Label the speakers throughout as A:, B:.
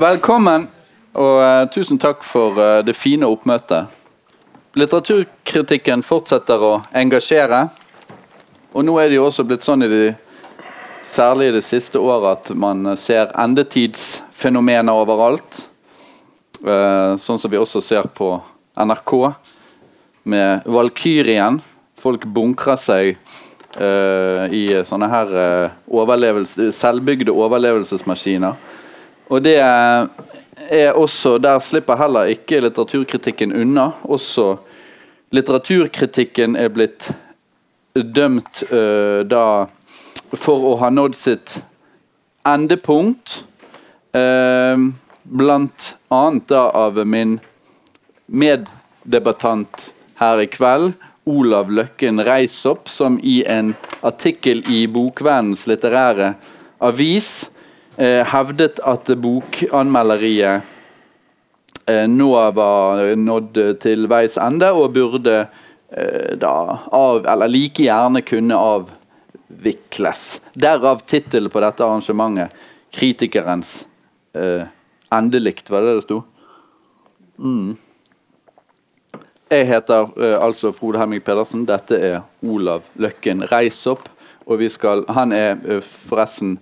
A: Velkommen, og uh, tusen takk for uh, det fine oppmøtet. Litteraturkritikken fortsetter å engasjere. Og nå er det jo også blitt sånn i de, særlig i det siste året at man ser endetidsfenomener overalt. Uh, sånn som vi også ser på NRK med Valkyrien. Folk bunkrer seg eh, i sånne her eh, overlevelse, selvbygde overlevelsesmaskiner. Og det er også Der slipper heller ikke litteraturkritikken unna. Også litteraturkritikken er blitt dømt uh, da for å ha nådd sitt endepunkt. Uh, blant annet da av min meddebattant her i kveld, Olav Løkken Reisopp, som i en artikkel i Bokvennens litterære avis hevdet at bokanmelderiet eh, nå var nådd til veis ende og burde eh, da av, eller like gjerne kunne avvikles. Derav tittelen på dette arrangementet 'Kritikerens eh, endelikt', var det det sto? Mm. Jeg heter uh, altså Frode Hemming Pedersen. Dette er Olav Løkken Reisopp. Og vi skal, han er forresten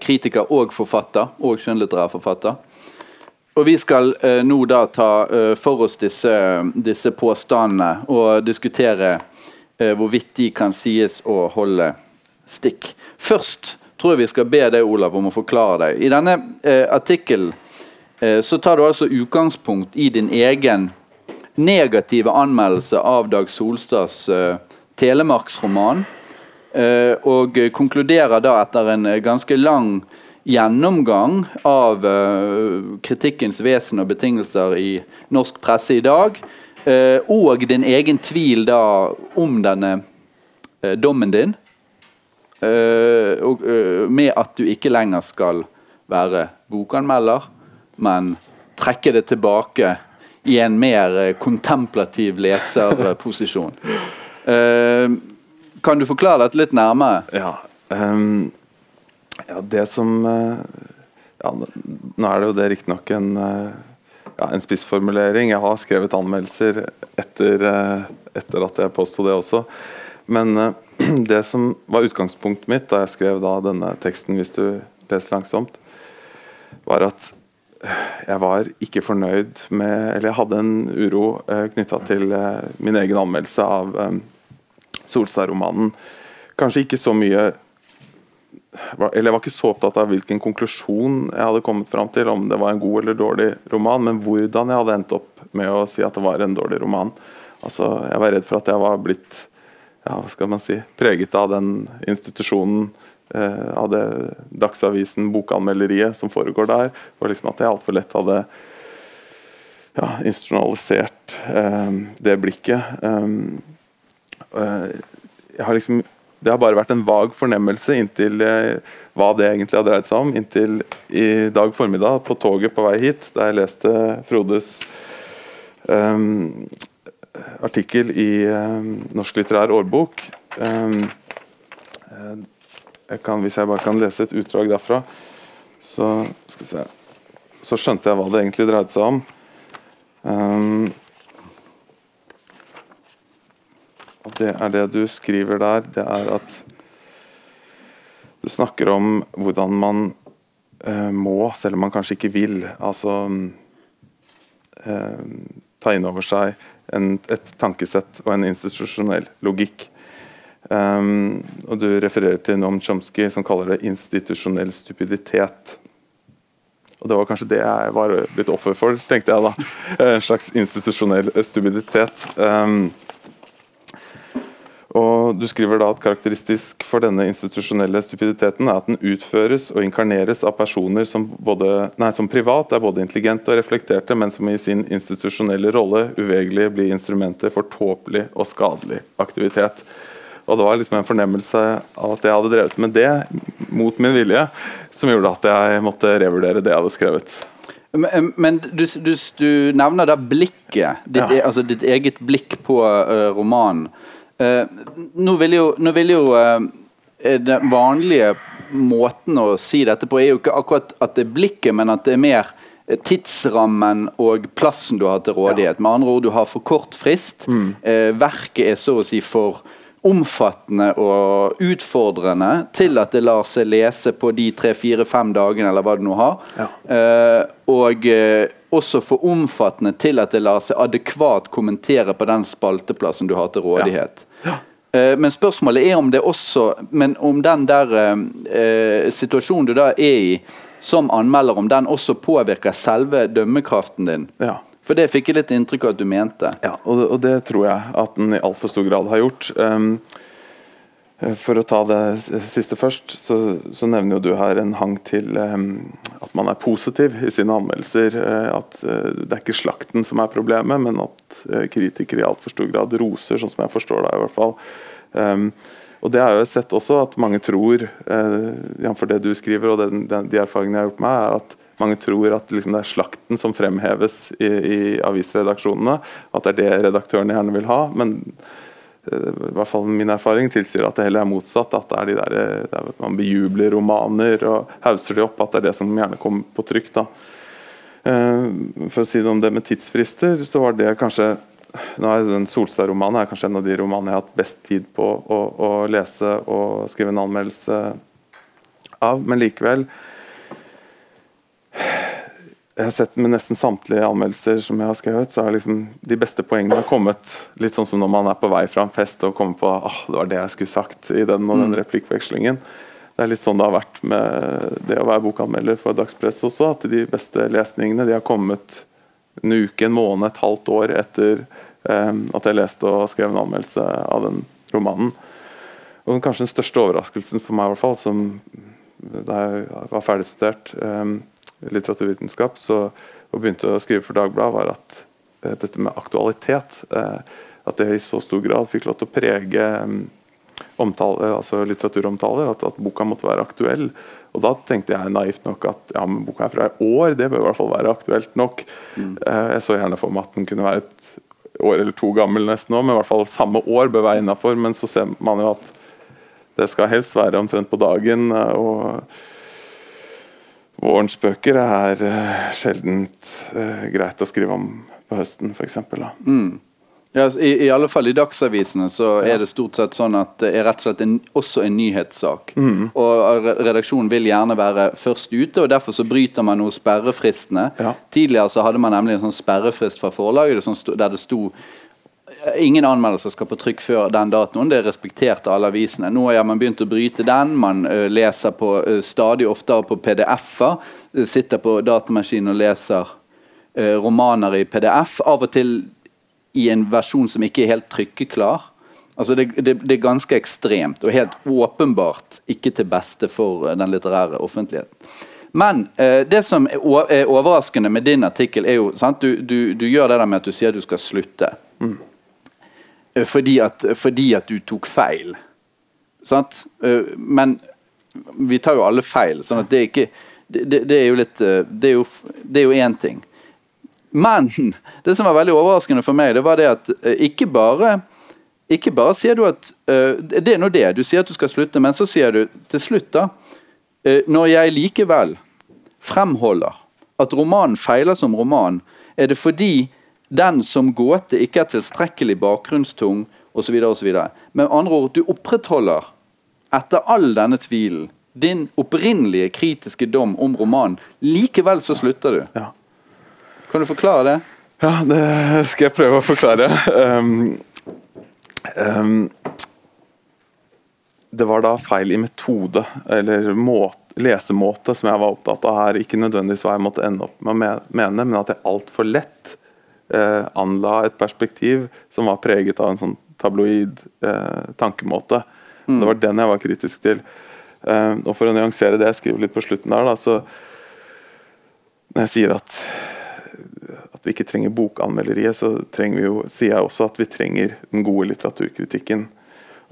A: kritiker og forfatter, og skjønnlitterær forfatter. Og vi skal nå da ta for oss disse, disse, påstandene og diskutere hvorvidt de kan sies å holde stikk. Først tror jeg vi skal be deg, Olav, om å forklare deg. I denne artikkelen så tar du altså utgangspunkt i din egen negative anmeldelse av Dag Solstads eh, telemarksroman. Uh, og konkluderer da etter en ganske lang gjennomgang av uh, kritikkens vesen og betingelser i norsk presse i dag, og din egen tvil da om denne dommen din, med at du ikke lenger skal være bokanmelder, men trekke det tilbake i en mer eh, kontemplativ leserposisjon. Uh, kan du forklare dette litt nærmere?
B: Ja, um, ja det som uh, ja, Nå er det jo det riktignok en, uh, ja, en spissformulering. Jeg har skrevet anmeldelser etter, etter at jeg påsto det også. Men det som var utgangspunktet mitt da jeg skrev da denne teksten, hvis du leser langsomt, var at jeg var ikke fornøyd med Eller jeg hadde en uro eh, knytta til eh, min egen anmeldelse av eh, Solstad-romanen. Kanskje ikke så mye Eller jeg var ikke så opptatt av hvilken konklusjon jeg hadde kommet fram til, om det var en god eller dårlig roman, men hvordan jeg hadde endt opp med å si at det var en dårlig roman. Altså, Jeg var redd for at jeg var blitt ja, hva skal man si, preget av den institusjonen eh, av det Dagsavisen, bokanmelderiet som foregår der. Og liksom At jeg altfor lett hadde ja, institusjonalisert eh, det blikket. Eh, jeg har liksom det har bare vært en vag fornemmelse inntil eh, hva det egentlig har dreid seg om. Inntil i dag formiddag på toget på vei hit, da jeg leste Frodes um, artikkel i um, Norsk litterær årbok. Um, jeg kan, hvis jeg bare kan lese et utdrag derfra, så, så skjønte jeg hva det egentlig dreide seg om. Um, og det er det du skriver der, det er at du snakker om hvordan man uh, må, selv om man kanskje ikke vil, altså uh, ta inn over seg en, et tankesett og en institusjonell logikk. Um, og Du refererer til Noam Chomsky, som kaller det institusjonell stupiditet. Og Det var kanskje det jeg var blitt offer for, tenkte jeg da. En slags institusjonell stupiditet. Um, og Du skriver da at karakteristisk for denne institusjonelle stupiditeten er at den utføres og inkarneres av personer som, både, nei, som privat er både intelligente og reflekterte, men som i sin institusjonelle rolle uvegelig blir instrumenter for tåpelig og skadelig aktivitet. Og det var liksom en fornemmelse av at jeg hadde drevet med det mot min vilje, som gjorde at jeg måtte revurdere det jeg hadde skrevet.
A: Men, men du, du, du, nevner da blikket, ditt, ja. E, altså ditt eget blikk på uh, romanen. Uh, nå vil jo, nå vil jo uh, den vanlige måten å si dette på er jo ikke akkurat at det er blikket, men at det er mer eh, tidsrammen og plassen du har til rådighet. Med andre ord, du har for kort frist. Eh, verket er så å si for omfattende og utfordrende til at det lar seg lese på de tre-fire-fem dagene, eller hva du nå har.
B: Ja.
A: Eh, og eh, også for omfattende til at det lar seg adekvat kommentere på den spalteplassen du har til rådighet. Eh, men spørsmålet er om det også Men om den der eh, situasjonen du da er i som anmelder, om den også påvirker selve dømmekraften din.
B: Ja.
A: For det fikk jeg litt inntrykk av at du mente.
B: Ja, og det, og det tror jeg at den i altfor stor grad har gjort. Um, for å ta det siste først, så, så nevner jo du her en hang til um, at man er positiv i sine anmeldelser. eh, at uh, det er ikke slakten som er problemet, men at uh, kritikere i altfor stor grad roser, sånn som jeg forstår det i hvert fall. Um, og det har jeg sett også, at mange tror, uh, jf. det du skriver og den, den, de erfaringene jeg har gjort meg, er at mange tror at liksom, det er slakten som fremheves i, i avisredaksjonene. At det er det redaktørene gjerne vil ha. Men eh, i hvert fall min erfaring tilsier at det heller er motsatt. At det er de der, eh, der man bejubler romaner og hauser de opp. At det er det som gjerne kommer på trykk. da. Eh, For å si det om det med tidsfrister, så var det kanskje nå er den Solstad-romanen er kanskje en av de romanene jeg har hatt best tid på å, å lese og skrive en anmeldelse av, men likevel jeg har sett med nesten samtlige anmeldelser som jeg har skrevet, så har liksom de beste poengene har kommet litt sånn som når man er på vei fra en fest og kommer på ah, det var det jeg skulle sagt i den og den replikkvekslingen. Det er litt sånn det har vært med det å være bokanmelder for dagspress også. At de beste lesningene de har kommet en uke, en måned, et halvt år etter eh, at jeg leste og skrev en anmeldelse av den romanen. Og kanskje den største overraskelsen for meg, i hvert fall, som da jeg var ferdigstudert eh, litteraturvitenskap så, og begynte å skrive for Dagbladet, var at eh, dette med aktualitet eh, At det i så stor grad fikk lov til å prege mm, omtale, altså litteraturomtaler. At, at boka måtte være aktuell. Og da tenkte jeg naivt nok at ja, men boka er fra i år, det bør i hvert fall være aktuelt nok. Eh, jeg så gjerne for meg at den kunne være et år eller to gammel nesten òg, men i hvert fall samme år bør være innafor. Men så ser man jo at det skal helst være omtrent på dagen. eh, og Vårens bøker er uh, sjelden greit å skrive om på høsten, f.eks.
A: Ja, altså, i, I alle fall i dagsavisene så er det stort sett sånn at det er rett og slett en, også en nyhetssak. Og redaksjonen vil gjerne være først ute, og derfor så bryter man noe sperrefristene.
B: Ja.
A: Tidligere så hadde man nemlig en sånn sperrefrist fra forlaget der det sto Ingen anmeldelser skal på trykk før den datoen. Det er respektert av alle avisene. Nå har man begynt å bryte den. Man leser på, stadig oftere på PDF-er. Sitter på datamaskinen og leser romaner i PDF. Av og til i en versjon som ikke er helt trykkeklar. Altså det, det, det er ganske ekstremt og helt åpenbart ikke til beste for den litterære offentligheten. Men eh, det som er, er overraskende med din artikkel, er jo sant? Du, du, du gjør det der med at du sier at du skal slutte. Eh, Fordi, at, fordi at du tok feil. Sant? Eh, Men vi tar jo alle feil, sånn at det er ikke det, det, er jo litt eh, det er jo én ting. Men det som var veldig overraskende for meg, det var det at eh, ikke bare ikke bare sier du at uh, Det er nå det. Du sier at du skal slutte, men så sier du til slutt, da uh, Når jeg likevel fremholder at romanen feiler som roman, er det fordi den som gåte ikke er tilstrekkelig bakgrunnstung osv. osv. Med andre ord, du opprettholder etter all denne tvilen din opprinnelige kritiske dom om romanen. Likevel så slutter du.
B: Ja.
A: Kan du forklare det?
B: Ja, det skal jeg prøve å forklare. Um, um, det var da feil i metode, eller måte, lesemåte, som jeg var opptatt av her. Ikke nødvendigvis hva jeg måtte ende opp med å mene, men at jeg altfor lett eh, anla et perspektiv som var preget av en sånn tabloid eh, tankemåte. Det var den jeg var kritisk til. Eh, og For å nyansere det jeg skriver litt på slutten der, da, så når jeg sier at at vi ikke trenger bokanmelderiet, så trenger vi jo, sier jeg også at vi trenger den gode litteraturkritikken.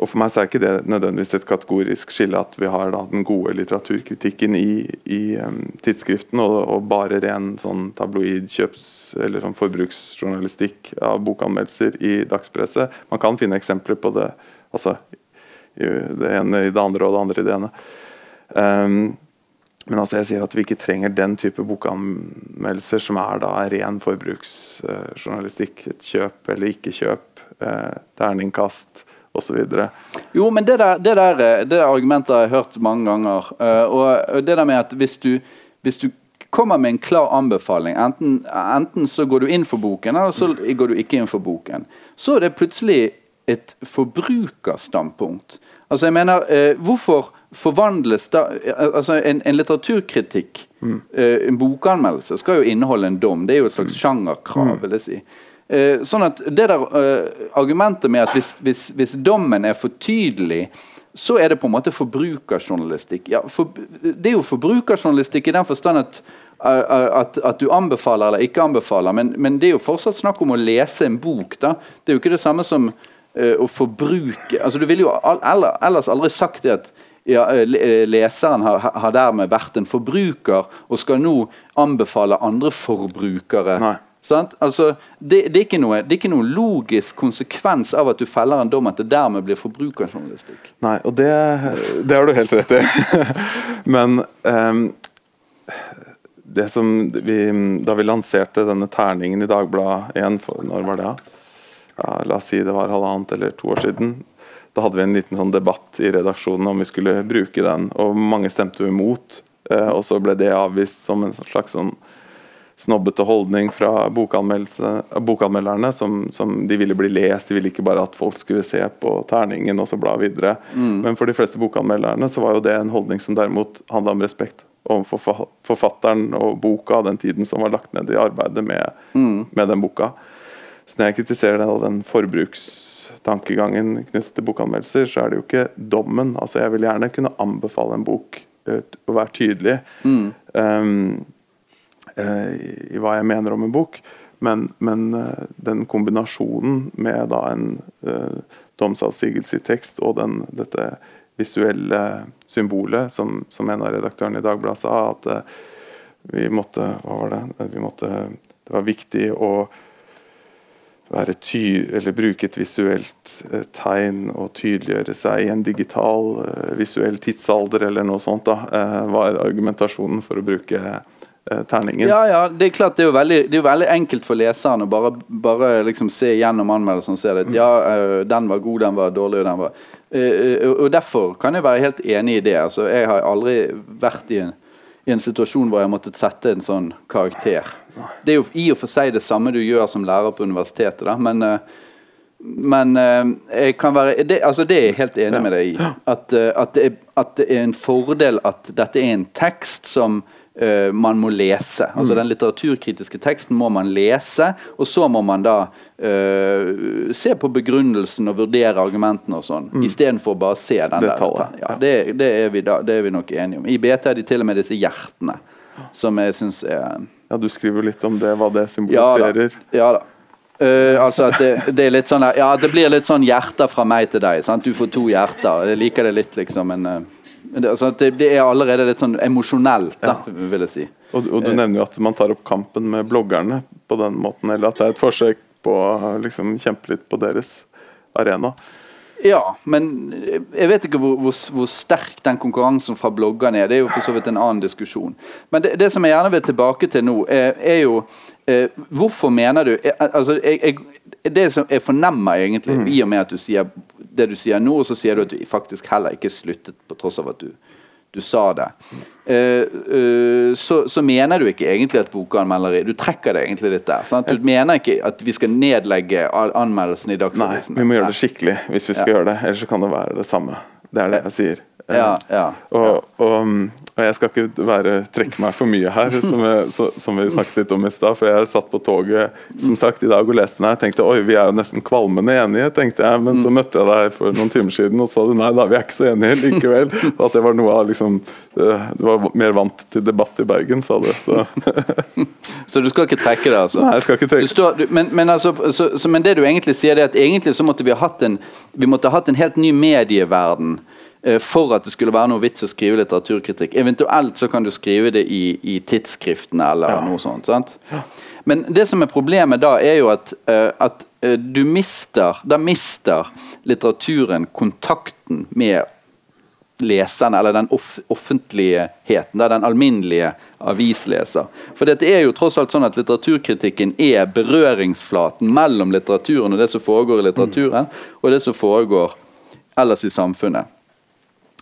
B: Og For meg så er ikke det nødvendigvis et kategorisk skille at vi har da den gode litteraturkritikken i, i um, tidsskriften og, og bare ren sånn tabloid kjøps- eller sånn forbruksjournalistikk av bokanmeldelser i dagspresset. Man kan finne eksempler på det. altså det ene i det andre og det andre i det ene. Um, men altså jeg sier at vi ikke trenger den type bokanmeldelser som er da ren forbruksjournalistikk. et kjøp eller ikke kjøp, eh, terningkast osv.
A: Jo, men det der, det, der, det der, argumentet har jeg hørt mange ganger. Uh, og det der med at hvis du, hvis du kommer med en klar anbefaling, enten, enten, så går du inn for boken, eller så går du ikke inn for boken, så er det plutselig et forbrukerstandpunkt. Altså jeg mener, uh, Hvorfor forvandles da altså En, en litteraturkritikk, mm. uh, en bokanmeldelse, skal jo inneholde en dom. Det er jo et slags sjangerkrav. vil jeg si. Eh, sånn at det der eh, Argumentet med at hvis, hvis, hvis, dommen er for tydelig, så er det på en måte forbrukerjournalistikk. Ja, for, det er jo forbrukerjournalistikk i den forstand at, at, at du anbefaler eller ikke anbefaler, men, men, det er jo fortsatt snakk om å lese en bok. da. Det er jo ikke det samme som uh, å forbruke altså Du ville jo ellers aldri sagt det at ja, leseren har, har, dermed vært en forbruker og skal nå anbefale andre forbrukere
B: Nei.
A: Altså, det, det, er noe, det, er ikke noe, logisk konsekvens av at du feller en dom at det dermed blir forbrukerjournalistikk.
B: Nei, og det, det har du helt rett i. Men um, det som vi, Da vi lanserte denne terningen i Dagbladet igjen, for når var det? Ja, la oss si det var halvannet eller to år siden. Da hadde vi en liten sånn debatt i redaksjonen om vi skulle bruke den, og mange stemte imot. Uh, og så ble det avvist som en slags sånn snobbete holdning fra bokanmelderne. Som, som, De ville bli lest, de ville ikke bare at folk skulle se på terningen og så bla videre. Mm. Men for de fleste bokanmelderne så var jo det en holdning som derimot handla om respekt overfor forfatteren og boka den tiden som var lagt ned i arbeidet med, mm. med den boka. Så når jeg kritiserer den, den forbrukstankegangen knyttet til bokanmeldelser, så er det jo ikke dommen. Altså Jeg vil gjerne kunne anbefale en bok uh, å være tydelig. Mm. Um, Eh, i hva jeg mener om en bok. Men, men eh, den kombinasjonen med da en uh, domsavsigelse i tekst og den, dette visuelle symbolet, som, som, en av redaktørene i Dagbladet sa, at vi måtte Hva var det? Vi måtte, det var viktig å ty bruke et visuelt eh, tegn og tydeliggjøre seg i en digital, eh, visuell tidsalder eller noe sånt, da, eh, var argumentasjonen for å bruke Eh, terningen.
A: Ja, ja, det er klart det er jo veldig, det er veldig enkelt for leseren å bare, bare liksom se gjennom anmeldelsen og se at ja, eh, den var god, den var dårlig, den var uh, Og Derfor kan jeg være helt enig i det. Altså, jeg har aldri vært i en, i en situasjon hvor jeg måtte sette en sånn karakter. Det er jo i og for seg det samme du gjør som lærer på universitetet, da, men men jeg kan være det, altså det er jeg helt enig med deg i. At, at, det er, at, det er, en fordel at dette er en tekst som uh, man må lese. Altså mm. Den litteraturkritiske teksten må man lese, og så må man da uh, se på begrunnelsen og vurdere argumentene og sånn, mm. istedenfor bare å se den det der. Ja, det, det, er vi da, det er vi nok enige om. I BT er de til og med disse hjertene, som jeg syns er
B: Ja, du skriver litt om det, hva det symboliserer.
A: Ja da. Ja, da. Uh, altså at det, det, er litt sånn Ja, det blir litt sånn hjerter fra meg til deg. Sant? Du får to hjerter. Jeg liker det litt, liksom. Men det, altså, det, det, er allerede litt sånn emosjonelt, da, ja. vil jeg si.
B: Og, og, du eh. nevner jo at man tar opp kampen med bloggerne på den måten, eller at det er et forsøk på å liksom, kjempe litt på deres arena.
A: Ja, men jeg vet ikke hvor, hvor, hvor, sterk den konkurransen fra bloggerne er. Det er jo for så vidt en annen diskusjon. Men det, det som jeg gjerne vil tilbake til nå, er, er jo eh, Hvorfor mener du eh, altså, jeg, jeg, Det som jeg fornemmer egentlig, mm. i og med at du sier det du sier nå, og så sier du at du faktisk heller ikke sluttet, på tross av at du, du sa det. Uh, uh, så, så, mener du ikke egentlig at bokanmelderi Du trekker det egentlig litt der. Sant? Du mener ikke at vi skal nedlegge anmeldelsen i Dagsavisen?
B: Nei, vi må gjøre det skikkelig hvis vi skal ja. gjøre det. Ellers kan det være det samme. Det er det jeg sier.
A: Ja, ja,
B: og, og, og, jeg skal ikke være, trekke meg for mye her, som, jeg, så, som vi snakket litt om i stad. For jeg satt på toget som sagt i dag og leste den her. tenkte oi, vi er jo nesten kvalmende enige, tenkte jeg. Men så mm. møtte jeg deg for noen timer siden og sa du nei da, vi er ikke så enige likevel. Og at det var noe av liksom Du var mer vant til debatt i Bergen, sa du. Så,
A: så du skal ikke trekke det, altså?
B: Nei, jeg skal ikke trekke
A: står, men, men, altså, så, så, men det du egentlig sier, er at egentlig så måtte vi ha hatt en, vi måtte ha hatt en helt ny medieverden Eh, for at det skulle være noe vits å skrive litteraturkritikk. Eventuelt så kan du skrive det i, i tidsskriftene eller ja. noe sånt. sant? Ja. Men det som er problemet da, er jo at, uh, at uh, du mister Da mister litteraturen kontakten med leseren, eller den off offentligheten, den alminnelige avisleser. For det er jo tross alt sånn at litteraturkritikken er berøringsflaten mellom litteraturen og det som foregår i litteraturen, og det som foregår ellers i samfunnet.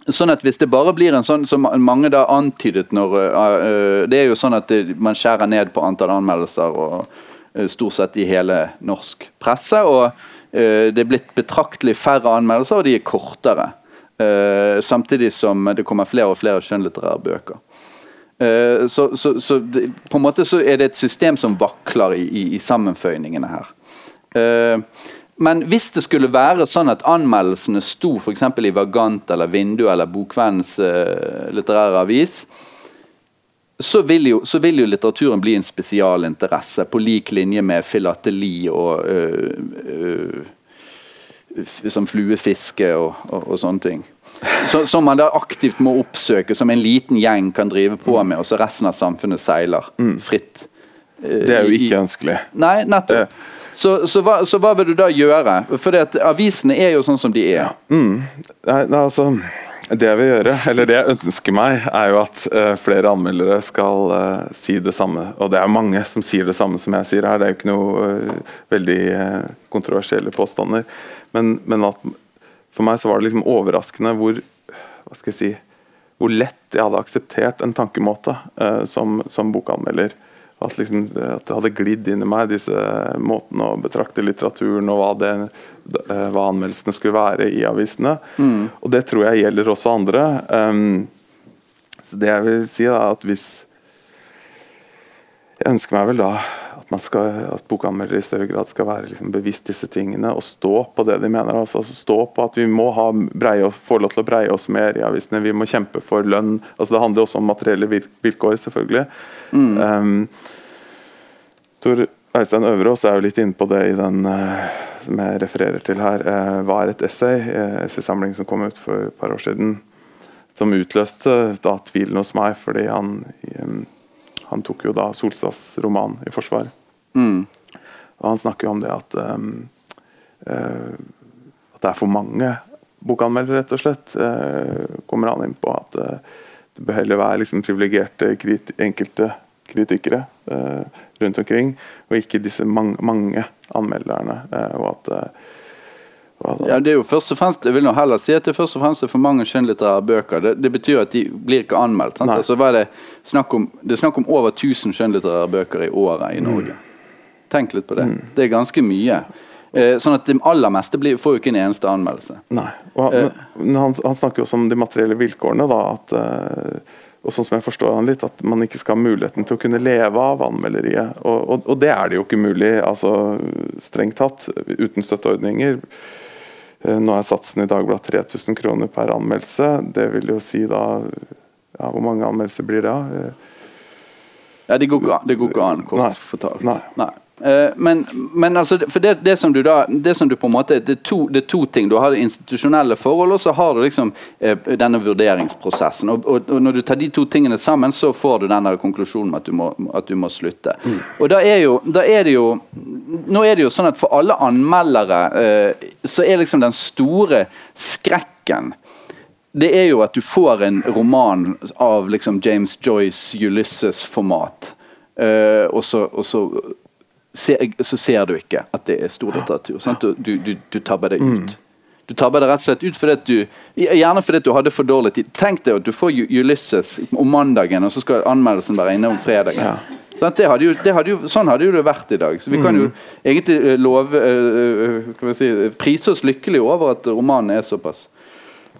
A: Sånn at Hvis det bare blir en sånn som mange da antydet når uh, Det er jo sånn at man skjærer ned på antall anmeldelser og uh, stort sett i hele norsk presse. og Det er blitt betraktelig færre anmeldelser, og de er kortere. samtidig som det kommer flere og flere skjønnlitterære bøker. så, så, så det, på en måte så er det et system som vakler i, i, i sammenføyningene her. Men hvis det skulle være sånn at anmeldelsene sto f.eks. i Vagant eller Vindu eller Bokvennens uh, litterære avis, så vil, jo, så vil, jo, litteraturen bli en spesialinteresse, på lik linje med filateli og uh, uh, som fluefiske og, og, og, sånne ting. Så, som man da aktivt må oppsøke, som en liten gjeng kan drive på med, og så resten av samfunnet seiler mm. fritt.
B: det er jo ikke ønskelig.
A: Nei, nettopp. Så, så, hva, så, hva, vil du da gjøre? For avisene er jo sånn som de er.
B: Mm. Nei, altså, det jeg vil gjøre, eller det jeg ønsker meg, er jo at uh, flere anmeldere skal uh, si det samme. Og det er mange som sier det samme som jeg sier her. Det er jo ikke noe uh, veldig kontroversielle påstander. Men, men, for meg så var det liksom overraskende hvor hva skal jeg si, hvor lett jeg hadde akseptert en tankemåte som, som bokanmelder. At, liksom, at, det hadde glidd inn i meg, disse måtene å betrakte litteraturen og hva, det, eh, hva anmeldelsene skulle være i avisene. Mm. Og det tror jeg gjelder også andre. Um, så det jeg vil si, er at hvis Jeg ønsker meg vel da man skal, at bokanmeldere i større grad skal være liksom bevisst disse tingene og stå på det de mener. Altså, altså stå på at vi må ha breie, få lov til å breie oss mer i avisene. Vi må kjempe for lønn. Altså, det handler også om materielle vilkår, selvfølgelig. Mm. Um, Tor Øystein Øverås er jo litt inne på det i den uh, som jeg refererer til her. Uh, hva er et essay? Uh, essaysamling som kom ut for et par år siden. Som utløste da tvilen hos meg, fordi han, um, han tok jo da Solstads roman i forsvar. Mm. Og han snakker jo om det at, um, at det er for mange bokanmeldere, rett og slett. kommer han inn på at det bør heller være liksom privilegerte enkelte kritikere rundt omkring, og ikke disse mange, mange anmelderne. Og at,
A: ja, det er jo først og fremst, Jeg vil nå heller si at det er først og fremst for mange skjønnlitterære bøker. Det, det, betyr at de blir ikke anmeldt. Altså, det, snakk om, det er snakk om over 1000 skjønnlitterære bøker i året i Norge. Mm. Tenk litt på det. Mm. Det er ganske mye. Eh, sånn at Det aller meste blir, får jo ikke en eneste anmeldelse.
B: Nei, og han, eh. han, han snakker jo også om de materielle vilkårene. da, at uh, og sånn som jeg forstår han litt, at man ikke skal ha muligheten til å kunne leve av anmelderiet. Og, og, og det er det jo ikke mulig, altså strengt tatt, uten støtteordninger. Eh, nå er satsen i Dagbladet 3000 kroner per anmeldelse. Det vil jo si da ja, Hvor mange anmeldelser blir det?
A: Ja, Det går ikke an, kort fortalt. Nei. Nei. Eh, men, men altså, for det, det, som du da det som du på en måte, det er, to, det er to ting. Du har det institusjonelle forhold, og så har du liksom eh, denne vurderingsprosessen. Og, og, og, Når du tar de to tingene sammen, så får du denne konklusjonen med at du må, at du må slutte. Mm. Og da er, jo, da er det jo Nå er det jo sånn at for alle anmeldere eh, så er liksom den store skrekken det er jo at du får en roman av liksom James Joyce Ulysses-format. Uh, og, så, og, så, ser, så ser du ikke at det er storlitteratur. Du, du, du, du tabber deg ut. Mm. Du tabber deg rett og slett ut fordi du Gjerne fordi du hadde for dårlig tid. Tenk deg at du får Ulysses om mandagen, og så skal anmeldelsen være inne om fredagen. Ja. Sånn, hadde jo, hadde jo, sånn hadde jo det vært i dag. Så Vi kan jo mm. egentlig eh, love uh, si, prise oss lykkelig over at romanene er såpass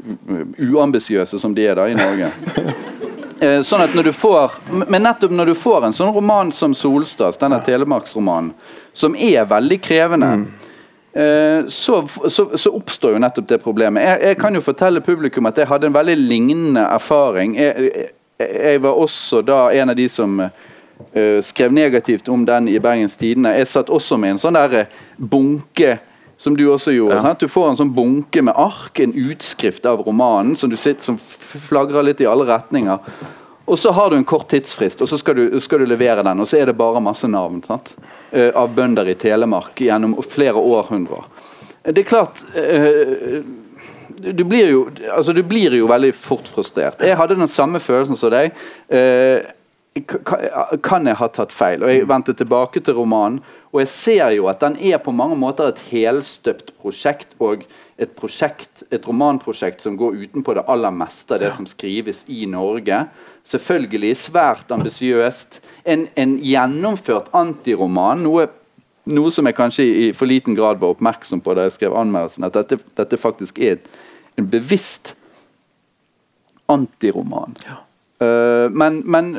A: uambisiøse som de er da i Norge. Eh, sånn at når du får, Men nettopp når du får en sånn roman som 'Solstads', denne telemarksromanen, som er veldig krevende, mm. eh, så, så, så, oppstår jo nettopp det problemet. Jeg, jeg, kan jo fortelle publikum at jeg hadde en veldig lignende erfaring. Jeg, jeg, jeg var også da en av de som uh, skrev negativt om den i Bergens Tidende. Jeg satt også med en sånn der bunke som du også gjorde. Ja. Du får en sånn bunke med ark, en utskrift av romanen som du sitter, som flagrer litt i alle retninger. Og så har du en kort tidsfrist, og så skal du, skal du levere den. Og så er det bare masse navn sant? Uh, av bønder i Telemark gjennom flere århundrer. Det er klart uh, du, blir jo, altså, du blir jo veldig fort frustrert. Jeg hadde den samme følelsen som deg. Eh, kan jeg ha tatt feil? Og Jeg vendte tilbake til romanen, og jeg ser jo at den er på mange måter et helstøpt prosjekt. og et, prosjekt, et romanprosjekt som går utenpå det aller meste av det ja. som skrives i Norge. Selvfølgelig svært ambisiøst. En, en, gjennomført antiroman. Noe, noe som jeg kanskje i for liten grad var oppmerksom på da jeg skrev anmeldelsen. At dette, dette faktisk er et, en bevisst antiroman. Ja. Uh, men, men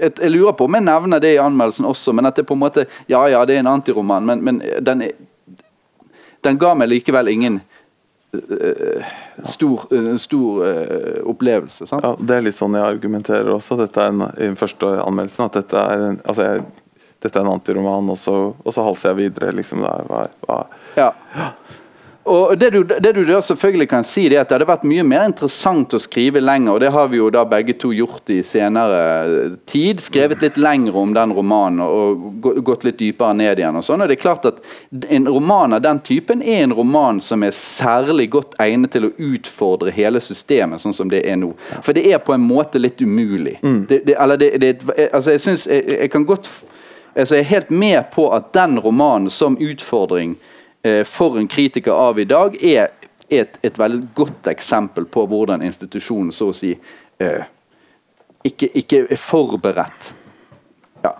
A: jeg, jeg, lurer på om jeg nevner det i anmeldelsen også. Men at det på en måte Ja, ja, det er en antiroman, men, men den, den, ga meg likevel ingen uh, stor, uh, stor opplevelse. Sant?
B: Ja, Det er litt sånn jeg argumenterer også. Dette er en, I den første anmeldelsen at dette er en, altså jeg, dette er en antiroman, og så, og så halser jeg videre. liksom der, hva, hva.
A: Ja. Og det du, det du, da selvfølgelig kan si, er at det hadde vært mye mer interessant å skrive lenger. og Det har vi jo da begge to gjort i senere tid. Skrevet litt lenger om den romanen og gått litt dypere ned igjen. og sånn, og det er klart at En roman av den typen er en roman som er særlig godt egnet til å utfordre hele systemet, sånn som det er nå. For det er på en måte litt umulig. Mm. Det, det, eller det, det, altså jeg synes, jeg, jeg kan godt altså Jeg er helt med på at den romanen som utfordring Eh, for en kritiker av i dag, er et, et veldig godt eksempel på hvordan institusjonen så å si eh, ikke, ikke, er forberedt. Ja.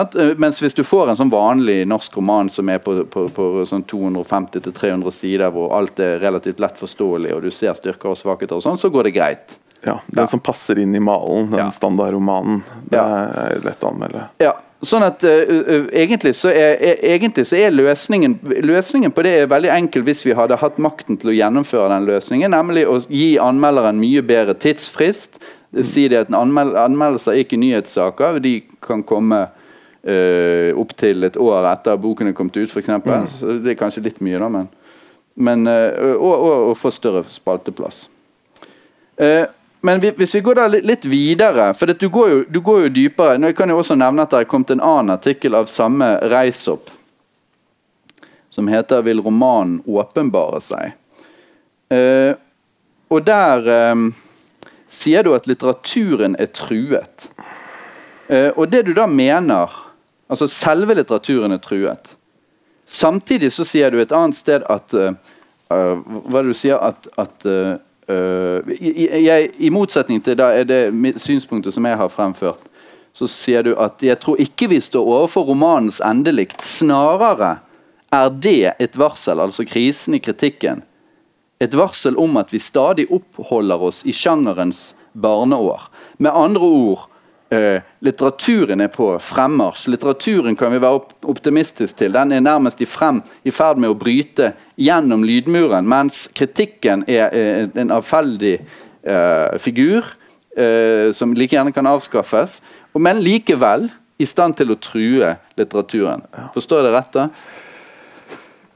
A: Eh, Mens hvis du får en sånn vanlig norsk roman som er på, på, på sånn 250-300 sider, hvor alt er relativt lett forståelig, og du ser styrker og svakheter, og sånn, så går det greit.
B: Ja, Den ja. som passer inn i malen, den ja. standardromanen. Det er lett å anmelde.
A: Ja, Sånn at uh, uh, egentlig, så er, er, egentlig så er løsningen Løsningen på det er veldig enkel hvis vi hadde hatt makten til å gjennomføre den løsningen, nemlig å gi anmelderen mye bedre tidsfrist. Mm. Si det at anmel Anmeldelser er ikke nyhetssaker. De kan komme uh, opptil et år etter boken er kommet ut, f.eks. Mm. Det er kanskje litt mye, da, men, men og, og, og, få større spalteplass. Uh, men hvis vi går da litt videre, for du går, jo, du går jo dypere Nå kan jeg også nevne at Det er kommet en annen artikkel av samme Reisopp som heter 'Vil romanen åpenbare seg'? Uh, og der um, sier du at litteraturen er truet. Uh, og det du da mener Altså selve litteraturen er truet. Samtidig så sier du et annet sted at uh, Hva er det du sier? At, at uh, Uh, jeg, I motsetning til da er det synspunktet som jeg har fremført, så sier du at jeg tror ikke vi står overfor romanens endelikt. Snarere er det et varsel, altså krisen i kritikken, et varsel om at vi stadig oppholder oss i sjangerens barneår. Med andre ord Uh, litteraturen er på fremmarsj. Litteraturen kan vi være optimistisk til. Den er nærmest i, frem, i ferd med å bryte gjennom lydmuren, mens kritikken er uh, en avfeldig uh, figur som like gjerne kan avskaffes, men likevel i stand til å true litteraturen. Forstår jeg det rett? da?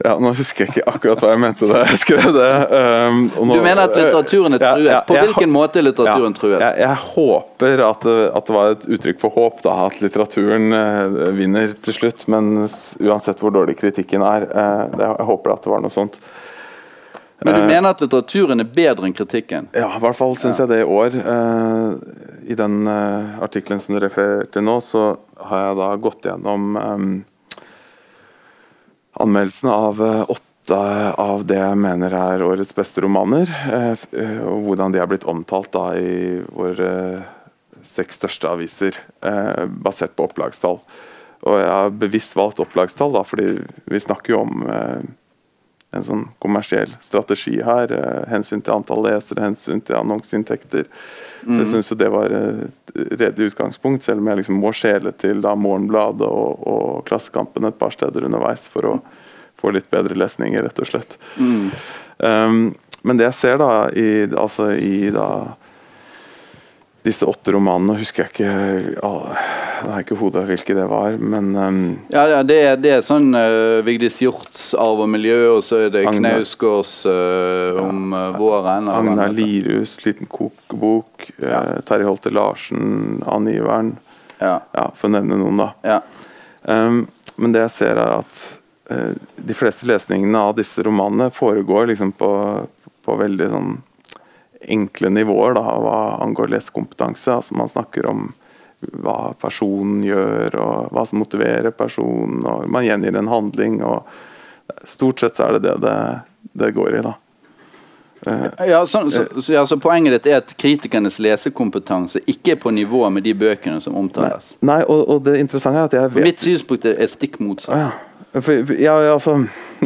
B: Ja, Nå husker jeg ikke akkurat hva jeg mente da jeg skrev det. Um,
A: nå, du mener at litteraturen er truet? Ja, ja, På hvilken måte er litteraturen ja, truet?
B: Jeg, jeg, håper at det, at det, var et uttrykk for håp, da, at litteraturen uh, vinner til slutt. Men uansett hvor dårlig kritikken er, uh, det, jeg håper at det var noe sånt.
A: Men du uh, mener at litteraturen er bedre enn kritikken?
B: Ja, i hvert fall syns jeg det i år. I den artikkelen som du refererte nå, så har jeg da gått gjennom um, anmeldelsene av eh, åtte av det jeg mener er årets beste romaner. Eh, eh, og hvordan de er blitt omtalt da i våre seks største aviser, basert på opplagstall. Og jeg har bevisst valgt opplagstall, da, fordi vi snakker jo om en sånn kommersiell strategi her. hensyn til antall lesere, hensyn til annonseinntekter. Mm. Jeg syns det var et redelig utgangspunkt, selv om jeg liksom må skjele til da Morgenbladet og, og Klassekampen et par steder underveis for å få litt bedre lesninger, rett og slett. Mm. Um, men det jeg ser da i, altså i da disse åtte romanene husker jeg ikke oh, Jeg ikke hodet hvilke det var, men um,
A: Ja, det er, det er sånn uh, Vigdis Hjorts 'Arv og miljø', og så er det Knausgårds uh, om uh, våren.
B: Agnar Lirus, liten kokebok. Ja. Terje Holte Larsen, Angiveren. Ja. ja. For å nevne noen, da. Ja. Um, men det jeg ser, er at de fleste lesningene av disse romanene foregår liksom på, på veldig sånn enkle nivåer da, hva angår lesekompetanse. Altså man snakker om hva personen gjør, og hva som motiverer personen. og Man gjengir en handling. og Stort sett så er det det det, det går i. da.
A: Ja, så, så, ja, så Poenget ditt er at kritikernes lesekompetanse ikke er på nivå med de bøkene som omtales?
B: Nei, og, og det interessante er at jeg
A: vet Mitt synspunkt er stikk motsatt.
B: Ja. For, ja, altså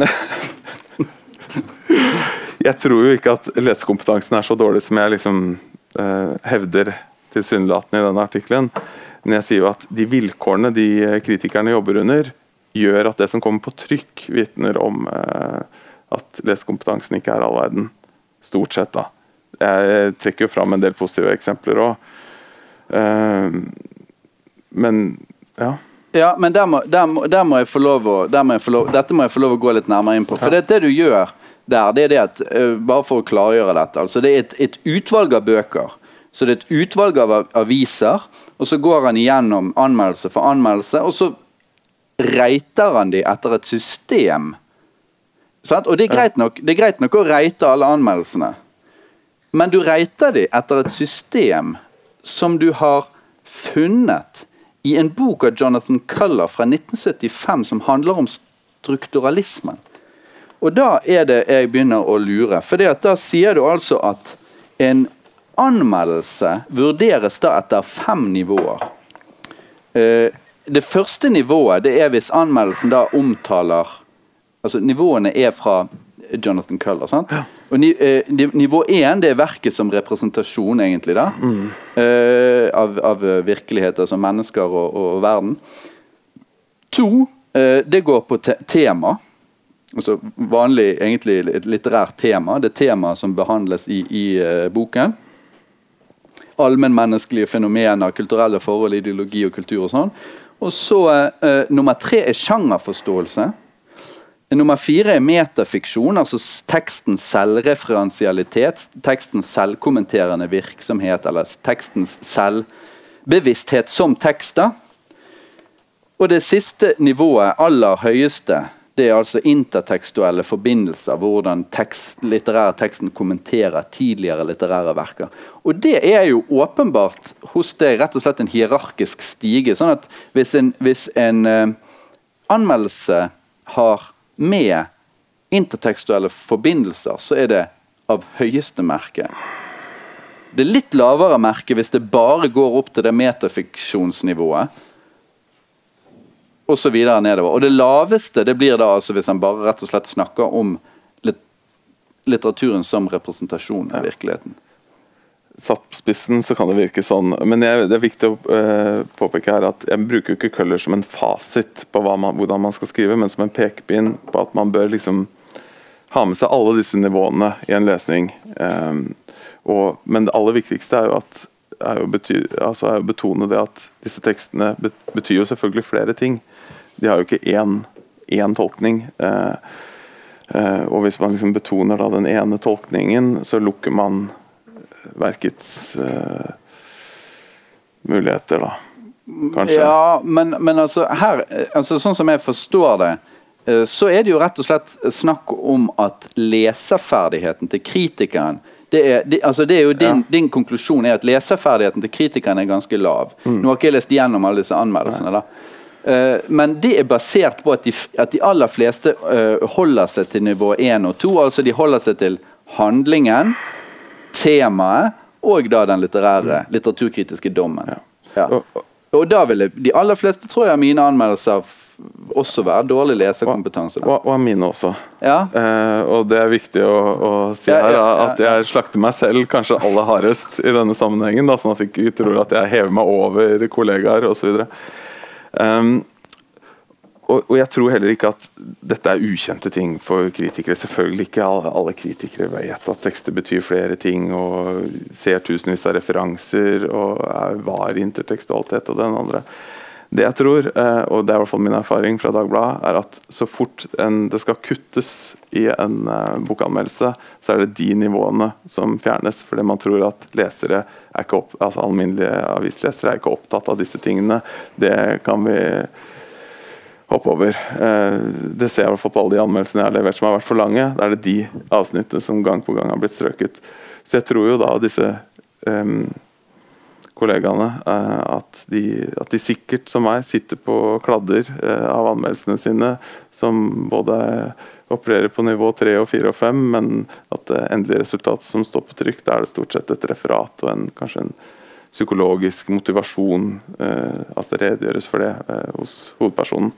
B: Jeg tror jo ikke at lesekompetansen er så dårlig som jeg liksom uh, hevder tilsynelatende i denne artikkelen. Men jeg sier jo at de vilkårene de kritikerne jobber under, gjør at det som kommer på trykk, vitner om uh, at lesekompetansen ikke er all verden. Stort sett, da. Jeg trekker jo fram en del positive eksempler òg. Eh, men ja.
A: Ja, men der må, der, må, der må, jeg få lov å må lov, Dette må jeg få lov å gå litt nærmere inn på. For det, det du gjør der, det er det at Bare for å klargjøre dette. altså Det er et, et, utvalg av bøker. Så det er et utvalg av aviser, og så går han igjennom anmeldelse for anmeldelse, og så reiter han de etter et system Sant? Og det er, greit nok, det er greit nok å reite alle anmeldelsene, men du reiter de etter et system som du har funnet i en bok av Jonathan Culler fra 1975 som handler om strukturalismen. Og da er det jeg begynner å lure. For da sier du altså at en anmeldelse vurderes da etter fem nivåer. Eh, det første nivået det er hvis anmeldelsen da omtaler altså Nivåene er fra Jonathan Culler. sant? Og eh, Nivå én det er verket som representasjon, egentlig, da, mm. eh, av, av, virkeligheter som mennesker og, og, verden. To, det går på te tema. Altså vanlig, egentlig et litterært tema. Det temaet som behandles i, i boken. Allmennmenneskelige fenomener, kulturelle forhold, ideologi og kultur og sånn. Og så uh, Nummer tre er sjangerforståelse. Nummer fire er metafiksjon, altså tekstens selvreferensialitet. Tekstens selvkommenterende virksomhet, eller tekstens selvbevissthet som tekster. Og det siste nivået, aller høyeste, det er altså intertekstuelle forbindelser. Hvordan tekst, litterær teksten kommenterer tidligere litterære verker. Og det er jo åpenbart hos deg rett og slett en hierarkisk stige. sånn at hvis en, hvis en uh, anmeldelse har med intertekstuelle forbindelser, så er det av høyeste merke. Det er litt lavere merke hvis det bare går opp til det metafiksjonsnivået. Og så videre nedover. Og det laveste det blir da altså hvis han bare rett og slett snakker om litteraturen som representasjon av virkeligheten
B: satt på spissen, så kan det virke sånn. Men jeg, det er viktig å uh, påpeke her at jeg bruker jo ikke Køller som en fasit på man, hvordan man skal skrive, men som en pekepinn på at man bør liksom ha med seg alle disse nivåene i en lesning. Um, og, men det aller viktigste er jo at er jo bety, altså er å betone det at disse tekstene betyr jo selvfølgelig flere ting. De har jo ikke én, én tolkning. Uh, uh, og hvis man liksom betoner da den ene tolkningen, så lukker man verkets uh, muligheter, da. Kanskje.
A: Ja, men, men altså, her, altså, sånn som jeg forstår det, så er det jo rett og slett snakk om at leserferdigheten til kritikeren det er, det, altså det er jo din, ja. din, konklusjon er at leserferdigheten til kritikeren er ganske lav. Mm. Nå har ikke jeg lest gjennom alle disse anmeldelsene. da. Uh, men det er basert på at de, at de aller fleste uh, holder seg til nivå 1 og 2. Altså de holder seg til handlingen temaet og da den litterære, mm. litteraturkritiske dommen. Ja. Og da ville de aller fleste tror jeg mine anmeldelser også være dårlig leserkompetanse.
B: Og, og, mine også. Ja. Eh, og det er viktig å, å si ja, her ja, at jeg slakter meg selv kanskje aller hardest i denne sammenhengen. Da, sånn at jeg ikke tror at jeg hever meg over kollegaer osv. Um, og, og, jeg tror heller ikke at dette er ukjente ting for kritikere. Selvfølgelig ikke alle, alle kritikere vet at tekster betyr flere ting og ser tusenvis av referanser og er var intertekstualitet og den andre. Det jeg tror, eh, og det er i hvert fall min erfaring fra Dagbladet, er at så fort en, det skal kuttes i en uh, bokanmeldelse, så er det de nivåene som fjernes. Fordi man tror at lesere er ikke opp, altså alminnelige avislesere er ikke opptatt av disse tingene. Det kan vi hoppe over. Eh, det ser jeg i hvert fall på alle de anmeldelsene jeg har levert som har vært for lange. Da er det de avsnittene som gang på gang har blitt strøket. Så jeg tror jo da disse um, kollegaene uh, at, de, at, de, sikkert som meg sitter på kladder uh, av anmeldelsene sine som både opererer på nivå 3 og 4 og 5, men at det endelige resultatet som står på trykk, da er det stort sett et referat og en, kanskje en psykologisk motivasjon. Eh, altså det redegjøres for det hos hovedpersonen.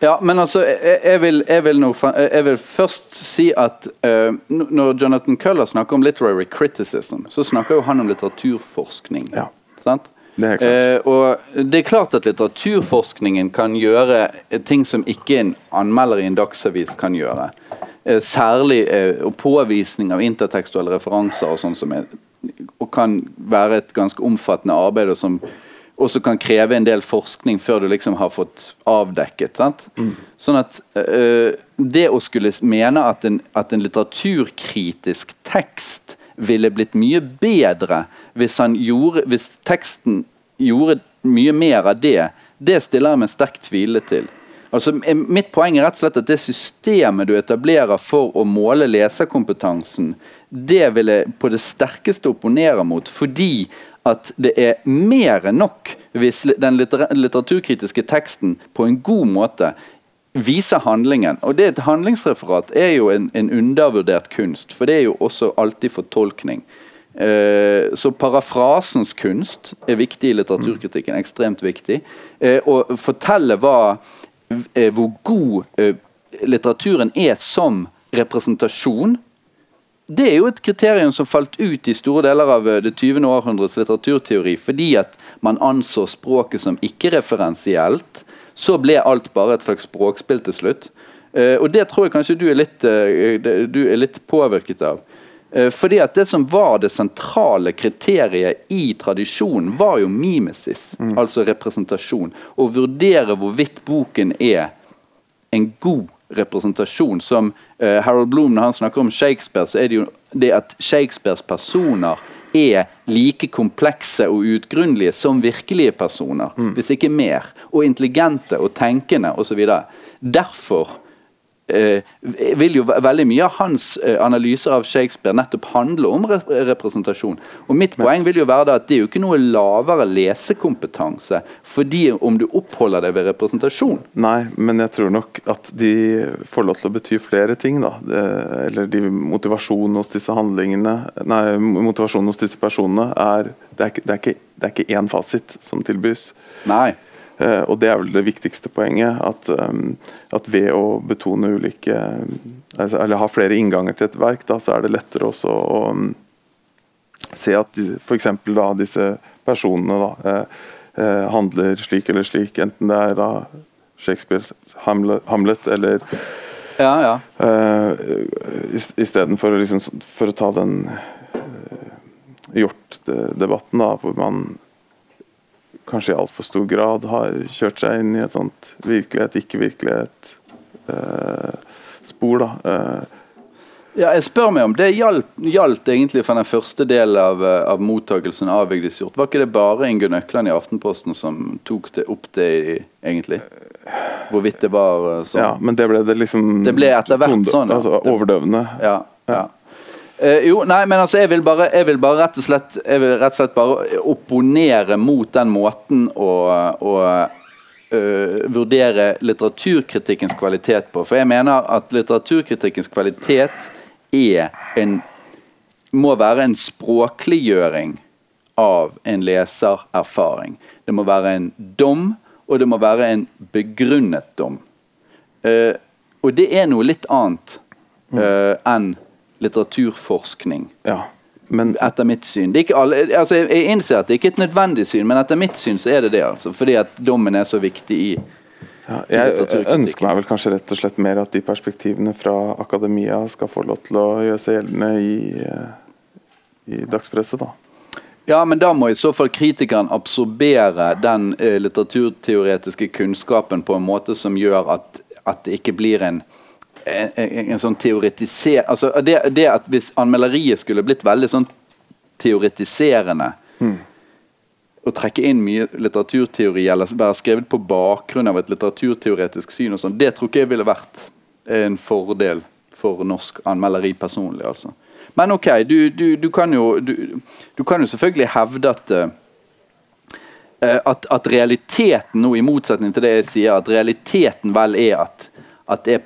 A: Ja, men altså, jeg, jeg, vil, jeg, vil, nå, jeg vil, først si at uh, når Jonathan Culler snakker om literary criticism, så snakker jo han om litteraturforskning.
B: Ja.
A: Sant?
B: Det uh,
A: og det er klart at litteraturforskningen kan gjøre ting som ikke en anmelder i en dagsavis kan gjøre. Eh, særlig påvisning av intertekstuelle referanser og sånn som er, og kan være et ganske omfattende arbeid. og som også kan kreve en del forskning før du liksom har fått avdekket. Mm. Sånn at øh, Det å skulle mene at en, at en, litteraturkritisk tekst ville blitt mye bedre hvis, gjorde, hvis teksten gjorde mye mer av det, det stiller jeg meg sterkt tvilende til. Altså, mitt poeng er rett og slett at det systemet du etablerer for å måle leserkompetansen, det vil jeg på det sterkeste opponere mot. Fordi at det er mer enn nok hvis den litteraturkritiske teksten på en god måte viser handlingen. Og det Et handlingsreferat er jo en, en undervurdert kunst, for det er jo også alltid fortolkning. Eh, så parafrasens kunst er viktig i litteraturkritikken. Ekstremt viktig. Eh, å fortelle hva, eh, hvor god litteraturen er som representasjon det er jo et kriterium som falt ut i store deler av eh, det 20. århundrets litteraturteori, fordi at man anså språket som ikke-referensielt. Så ble alt bare et slags språkspill til slutt. Uh, og det tror jeg kanskje du er litt, uh, du er litt påvirket av. Uh, fordi at det som var det sentrale kriteriet i tradisjonen, var jo mimesis, mm. altså representasjon. Å vurdere hvorvidt boken er en god representasjon. Som uh, Harold Bloom, når han snakker om Shakespeare, så er det jo det at Shakespeares personer er like komplekse og utgrunnelige som virkelige personer, mm. hvis ikke mer. Og intelligente og tenkende osv. Derfor vil jo veldig mye av hans eh, analyser av Shakespeare nettopp handle om representasjon. Og Mitt poeng vil jo være at det er jo ikke noe lavere lesekompetanse fordi om du oppholder deg ved representasjon.
B: Nei, men jeg tror nok at de får lov til å bety flere ting. da. Eller de motivasjonen hos disse handlingene Nei, motivasjonen hos disse personene er Det er ikke, det er ikke, det er ikke én fasit som tilbys.
A: Nei.
B: Uh, og det er vel det viktigste poenget. At, um, at ved å betone ulike altså, Eller ha flere innganger til et verk, da, så er det lettere også å um, se at f.eks. disse personene da, uh, uh, handler slik eller slik, enten det er da Shakespeares Hamlet, Hamlet eller
A: ja, ja.
B: Istedenfor liksom, for å ta den Hjort-debatten, da, hvor man kanskje i altfor stor grad har kjørt seg inn i et sånt virkelighet, ikke-virkelighet-spor. Eh, da. Eh.
A: Ja, jeg spør meg om det gjaldt, egentlig for den første delen av, eh, av mottakelsen av Vigdis Hjorth. Var ikke det bare Ingunn Økland i Aftenposten som tok det opp det, egentlig? Hvorvidt det var sånn?
B: Ja, men det ble det liksom
A: Det ble etter hvert sånn. Ja.
B: Altså, overdøvende.
A: Ja, ja. Uh, jo, nei, men altså, jeg vil bare, jeg vil bare rett, og slett, jeg vil rett og slett bare opponere mot den måten å, å uh, vurdere litteraturkritikkens kvalitet på. For jeg mener at litteraturkritikkens kvalitet er en må være en språkliggjøring av en lesererfaring. Det må være en dom, og det må være en begrunnet dom. Uh, og det er noe litt annet enn litteraturforskning.
B: Ja, men...
A: Etter mitt syn. Alle, altså jeg, innser at det ikke er et nødvendig syn, men etter mitt syn så er det det. altså, Fordi at dommen er så viktig i
B: ja, jeg ønsker meg vel kanskje rett og slett mer at de perspektivene fra akademia skal få lov til å gjøre seg gjeldende i, eh, i dagspresset. da.
A: Ja, men da må i så fall kritikeren absorbere den eh, litteraturteoretiske kunnskapen på en måte som gjør at, at det ikke blir en en, en, sånn teoretiser... Altså det, det, at Hvis anmelderiet skulle blitt veldig sånn teoretiserende mm. å trekke inn mye litteraturteori eller være skrevet på bakgrunn av et litteraturteoretisk syn, og sånn, det tror ikke jeg ville vært en fordel for norsk anmelderi personlig. altså. Men ok, du, du, du, kan, jo, du kan jo selvfølgelig hevde at uh, at, at, realiteten nå, i motsetning til det jeg sier, at realiteten vel er at, at, det,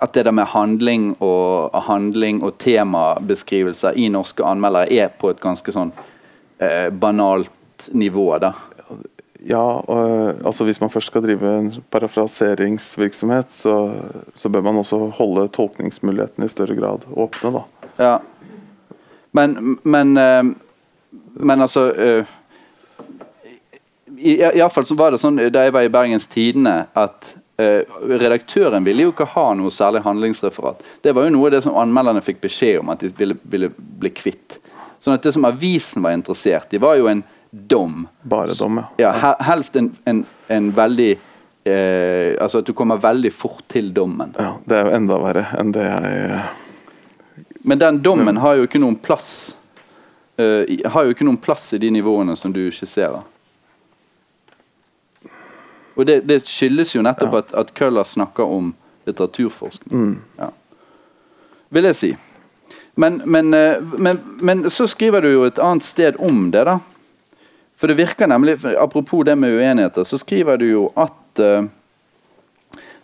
A: at det der med handling og, handling og temabeskrivelser i norske anmeldere er på et ganske sånn eh, banalt nivå. da.
B: Ja, og, altså hvis man først skal drive en parafraseringsvirksomhet, så, så, bør man også holde tolkningsmulighetene i større grad åpne, da.
A: Ja. Men, men, eh, men altså eh, i, i fall så var det sånn da jeg var i Bergens Tidende, at redaktøren ville jo ikke ha noe særlig handlingsreferat. Det var jo noe av det som anmelderne fikk beskjed om at de ville, ville bli kvitt. Sånn at Det som avisen var interessert i, var jo en dom.
B: Bare dom,
A: ja. ja helst en, en, en veldig eh, Altså at du kommer veldig fort til dommen.
B: Ja, Det er jo enda verre enn det jeg
A: Men den dommen har jo ikke noen plass uh, har jo ikke noen plass i de nivåene som du skisserer. Og det, det skyldes jo nettopp ja. at, at Køller snakker om litteraturforskning. Mm. Ja. Vil jeg si. Men, men, eh, men, men, så skriver du jo et annet sted om det, da. For det virker nemlig, Apropos det med uenigheter, så skriver du jo at uh,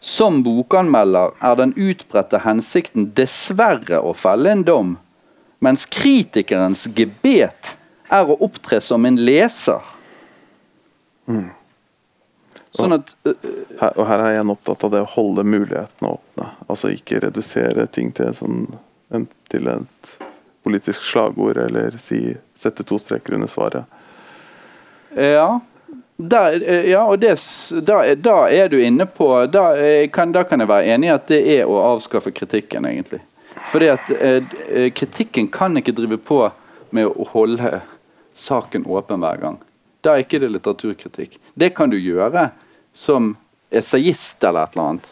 A: som bokanmelder er den utbredte hensikten dessverre å felle en dom, mens kritikerens gebet er å opptre som en leser. Mm.
B: Sånn at, uh, her, og her er jeg opptatt av det å holde mulighetene åpne. Altså ikke redusere ting til, sånn, en, til et politisk slagord, eller si, sette to streker under svaret.
A: Ja. Der, ja, og det, da, da, er du inne på da kan, da kan jeg være enig i at det er å avskaffe kritikken, egentlig. Fordi at eh, kritikken kan ikke drive på med å holde saken åpen hver gang. Da er ikke det litteraturkritikk. Det kan du gjøre som essayist eller et eller annet.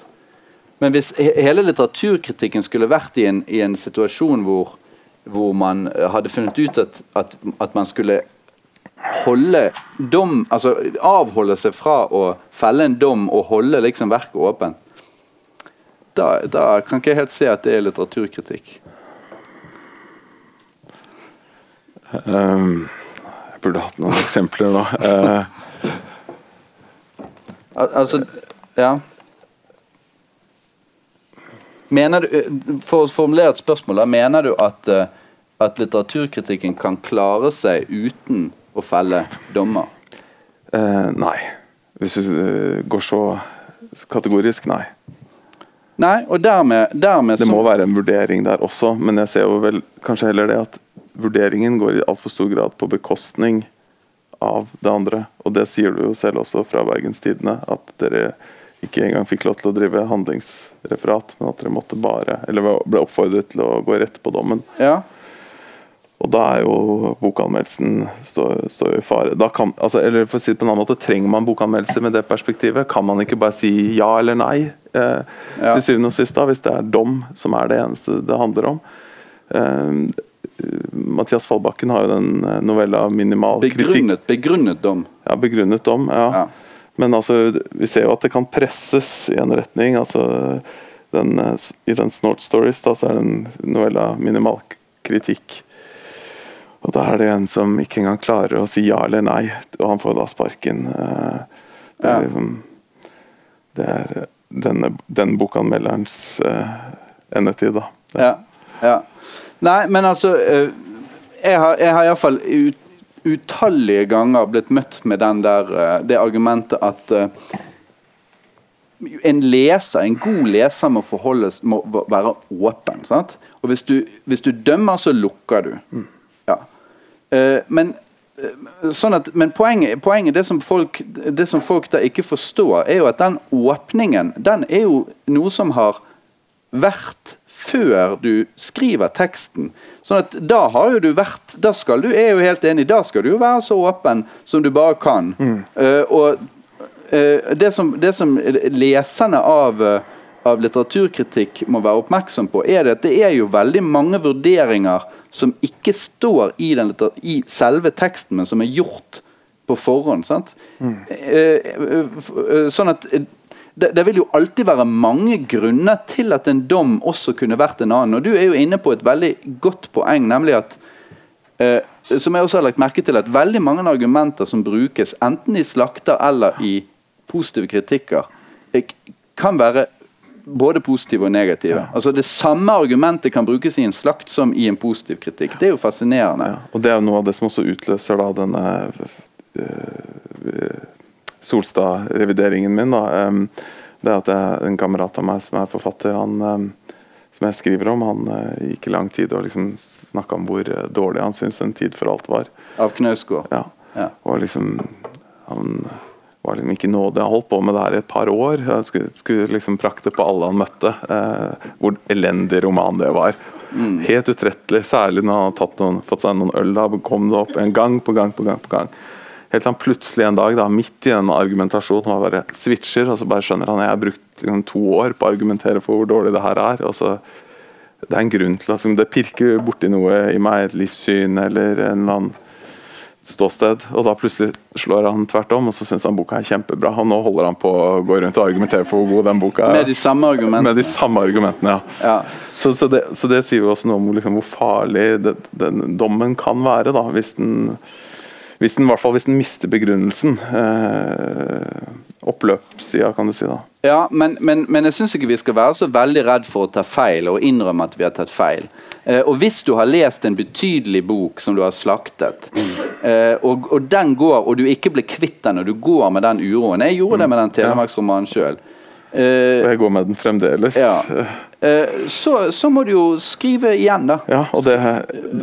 A: Men hvis hele litteraturkritikken skulle vært i en, i en situasjon hvor, hvor, man hadde funnet ut at, at, at, man skulle holde dom Altså avholde seg fra å felle en dom og holde liksom verket åpent, da, da kan ikke jeg helt se at det er litteraturkritikk.
B: Um, jeg burde hatt noen eksempler nå. Uh,
A: Al altså Ja. Mener du, eh, For å formulere et spørsmål, da, mener du at, uh, at litteraturkritikken kan klare seg uten å felle dommer?
B: Uh, nei. Hvis du uh, går så kategorisk, nei.
A: Nei, og dermed, dermed
B: Det må være en vurdering der også, men jeg ser jo vel kanskje heller det at vurderingen går i altfor stor grad på bekostning av det andre. Og det sier du jo selv også fra Bergens Tidende, at dere ikke engang fikk lov til å drive handlingsreferat, men at dere måtte bare, eller ble oppfordret til å gå rett på dommen.
A: Ja.
B: Og da er jo bokanmeldelsen står, står i fare. Da kan, altså, eller for å si det på en annen måte, Trenger man bokanmeldelse med det perspektivet? Kan man ikke bare si ja eller nei? Eh, ja. Til syvende og sist, da, hvis det er dom som er det eneste det handler om. Eh, Mathias Fallbakken har jo den eh, novella 'Minimal
A: begrunnet, kritikk'. Begrunnet dom.
B: Ja, begrunnet dom. ja. ja. Men altså, vi ser jo at det kan presses i en retning. altså den, eh, I den Snort Stories da, så er det en novella 'Minimal kritikk'. Og Da er det en som ikke engang klarer å si ja eller nei, og han får da sparken. Eh, det er, liksom, det er denne, den bokanmelderens endetid, da.
A: Ja, ja. Nei, men altså Jeg har, jeg har iallfall ut, utallige ganger blitt møtt med der, eh, det argumentet at uh, en leser, en god leser må forholdes, må være åpen. Sant? Og hvis du, hvis du dømmer, så lukker du. Mm. Ja. Uh, men sånn at, men poenget, poenget det, som folk, det som folk da ikke forstår, er jo at den åpningen den er jo noe som har vært før du skriver teksten. Sånn at da har jo du vært Da skal du, er jo helt enig, da skal du jo være så åpen som du bare kan. Mm. Uh, og uh, det, som, det, som, leserne av, uh, av, litteraturkritikk må være oppmerksom på, er det at det er jo veldig mange vurderinger som ikke står i, den, i selve teksten, men som er gjort på forhånd. sant? Eh, sånn at det, det vil jo alltid være mange grunner til at en dom også kunne vært en annen. Og du er jo inne på et veldig godt poeng, nemlig at eh, som jeg også har lagt merke til at veldig mange argumenter som brukes, enten i slakter eller i positive kritikker, eh, kan være både positive og negative. Altså Det samme argumentet kan brukes i en slakt som i en positiv kritikk. Det er jo fascinerende.
B: Ja, og Det er jo noe av det som også utløser da denne eh, Solstad-revideringen min. da, det at er En kamerat av meg som er forfatter, han, som jeg skriver om, han eh, gikk i lang tid og liksom snakka om hvor eh, dårlig han syntes En tid for alt var.
A: Av Knausgård.
B: Ja.
A: Ja.
B: Og liksom Han var liksom ikke nådig. Han holdt på med det her i et par år. Han skulle, skulle liksom prakte på alle han møtte. Eh, hvor elendig roman det var. Helt utrettelig, særlig når han har noen, fått seg noen øl. Da kom det opp en gang på gang på gang. på gang. Helt til han plutselig en dag, da, midt i en argumentasjon, han bare switcher, og så bare skjønner han at jeg har brukt liksom, to år på å argumentere for hvor dårlig det her er. og så det er en grunn til at liksom, det pirker borti noe i meg, et livssyn eller en eller annen ståsted. Og da plutselig slår han tvert om, og så syns han boka er kjempebra. Og nå holder han på å gå rundt og argumentere for hvor god den boka er.
A: Med de samme argumentene.
B: Med de samme argumentene, ja.
A: Ja.
B: Så, så, det, så det sier jo også noe om liksom, hvor farlig det, den dommen kan være, da, hvis den hvis den, fall hvis den mister begrunnelsen. Eh, oppløpssida, kan du si. da.
A: Ja, men, men, men jeg syns ikke vi skal være så veldig redd for å ta feil og innrømme at vi har tatt feil. Eh, og hvis du har lest en betydelig bok som du har slaktet, eh, og, og den går, og du ikke blir kvitt den, og du går med den uroen Jeg gjorde det med den telemarksromanen sjøl.
B: Og jeg går med den fremdeles.
A: ja. Eh, så, så må du jo skrive igjen, da.
B: Ja, og det,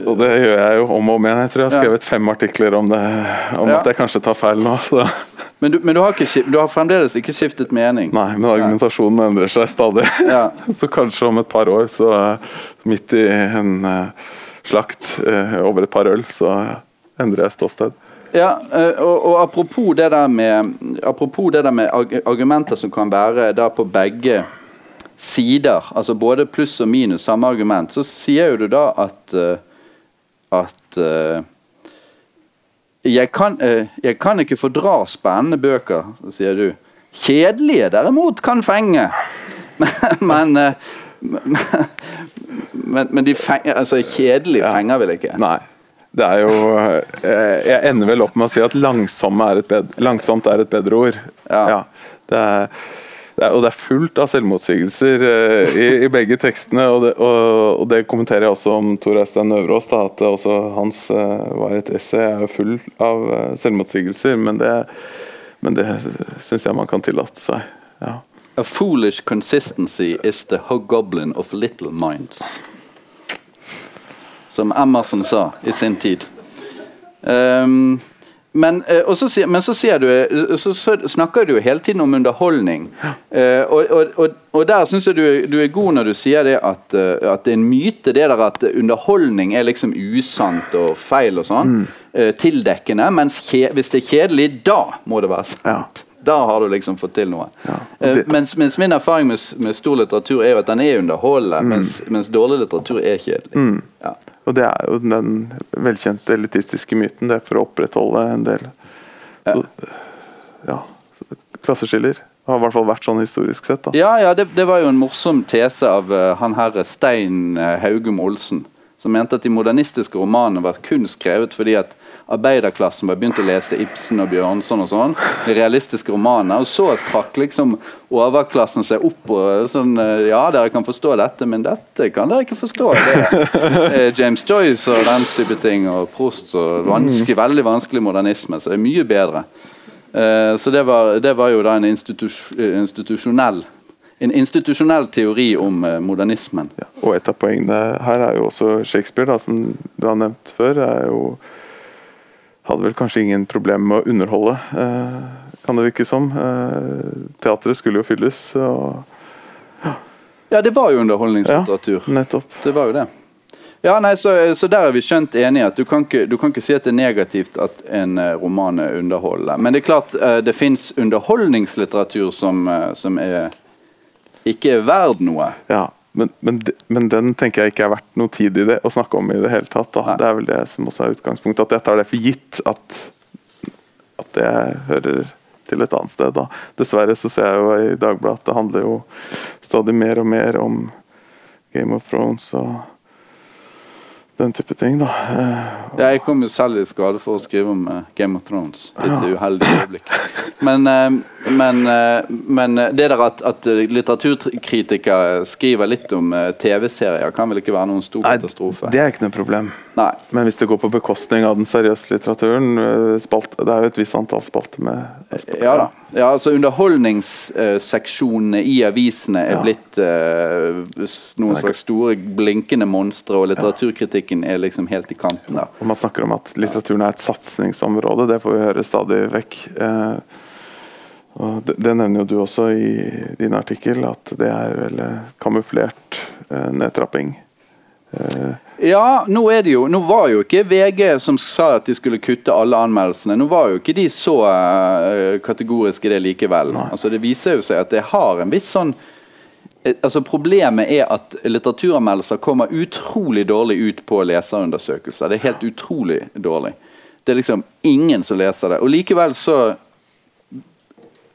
B: og det gjør jeg jo om og om igjen. Jeg tror jeg har skrevet fem artikler om det, om
A: Ja.
B: at jeg kanskje tar feil nå. Så.
A: Men, du, men du, har ikke, du har fremdeles ikke skiftet mening?
B: Nei, men argumentasjonen endrer seg stadig.
A: Ja.
B: Så kanskje om et par år, så midt i en eh, slakt eh, over et par øl, så endrer jeg ståsted.
A: Ja, og, og apropos det der med Apropos det der med argumenter som kan være da på begge sider, altså både pluss og minus samme argument, så sier jo du da at eh, at eh, jeg, kan, eh, jeg kan ikke fordra spennende bøker, sier du. Kjedelige derimot kan fenge. men eh, men, men de fenger, altså kjedelige
B: Ja.
A: fenger vel ikke?
B: Nei. Det er jo Jeg ender vel opp med å si at langsomt er et bedre, langsomt er et bedre ord.
A: Ja.
B: det, er, er, og det er fullt av selvmotsigelser eh, i, i begge tekstene. Og det, og, og det kommenterer jeg også om Tor Eistein Øverås, da, at også hans eh, var et essay er full av eh, selvmotsigelser. Men det, men det syns jeg man kan tillate seg. Ja.
A: A foolish consistency is the hobgoblin of little minds. Som Emerson sa i sin tid. Ehm, men, eh, og så, men så, du, eh, så, så snakker du hele tiden om underholdning. Eh, og, og, og, der syns jeg du, du er god når du sier det at, at det er en myte det der at underholdning er liksom usant og feil og sånn. Mm. Tildekkende. Mens hvis det er kjedelig, da må det være sant. Da har du liksom fått til noe.
B: Ja,
A: Eh,
B: det-
A: mens, mens min erfaring med, med stor litteratur er jo at den er underholdende, mens, mens dårlig litteratur er kjedelig. Ja.
B: Og det er jo den velkjente elitistiske myten. Det er for å opprettholde en del så, ja, så klasseskiller. Det har i hvert fall vært sånn historisk sett. da.
A: Ja, ja, det, det var jo en morsom tese av uh, han herre Stein uh, Haugum Olsen. Som mente at de modernistiske romanene var kun skrevet fordi at arbeiderklassen bare begynte å lese Ibsen og Bjørnson og sånn. De realistiske romanene. Og så trakk liksom overklassen seg opp og sånn eh, Ja, dere kan forstå dette, men dette kan dere ikke forstå. Det er James Joyce og den type ting, og Prost og vanskelig, veldig vanskelig modernisme. Så det er mye bedre. Eh, så det var, det var jo da en institus institusjonell en institusjonell teori om eh, modernismen.
B: Ja. Og et av poengene her er jo også Shakespeare, da, som du har nevnt før. er jo hadde vel kanskje ingen problem med å underholde, eh, kan det virke som. Eh, teatret skulle jo fylles. Og,
A: Ja, det var jo underholdningslitteratur.
B: Ja, nettopp.
A: Det var jo det. Ja, nei, så, så der er vi skjønt enige. at du kan, ikke, du kan ikke si at det er negativt at en eh, roman er underholdende. Men det er klart det fins underholdningslitteratur som, som er, ikke er verd noe.
B: Ja, men, men, men den tenker jeg ikke er verdt noe tid i det å snakke om i det hele tatt. Det er vel det som også er utgangspunktet. At jeg tar det for gitt at at det hører til et annet sted. Da. Dessverre så ser jeg jo i Dagbladet at det handler jo stadig mer og mer om Game of Thrones og den type ting, da.
A: Ja, jeg kom jo selv i skade for å skrive om uh, Game of Thrones. Litt uheldig øyeblikk. Men, uh, men, uh, men, det der at, at litteraturkritikere skriver litt om TV-serier, kan vel ikke være noen stor katastrofe?
B: Nei, det er ikke noe problem.
A: Nei.
B: Men hvis det går på bekostning av den seriøse litteraturen spalt, Det er jo et visst antall spalter med
A: spalter. Ja da. Ja, altså Underholdningsseksjonene i avisene er ja. blitt noen slags store blinkende monstre, og litteraturkritikken er liksom helt i kanten da.
B: Og Man snakker om at litteraturen er et satsingsområde, det får vi høre stadig vekk. Uh, det, det, nevner jo du også i din artikkel, at det er vel kamuflert uh, nedtrapping.
A: Ja, nå er det jo Nå var jo ikke VG som sa at de skulle kutte alle anmeldelsene. Nå var jo ikke de så uh, kategoriske det likevel. Altså Det viser jo seg at det har en viss sånn Eh, altså Problemet er at litteraturanmeldelser kommer utrolig dårlig ut på leserundersøkelser. Det er helt utrolig dårlig. Det er liksom ingen som leser det. Og Likevel så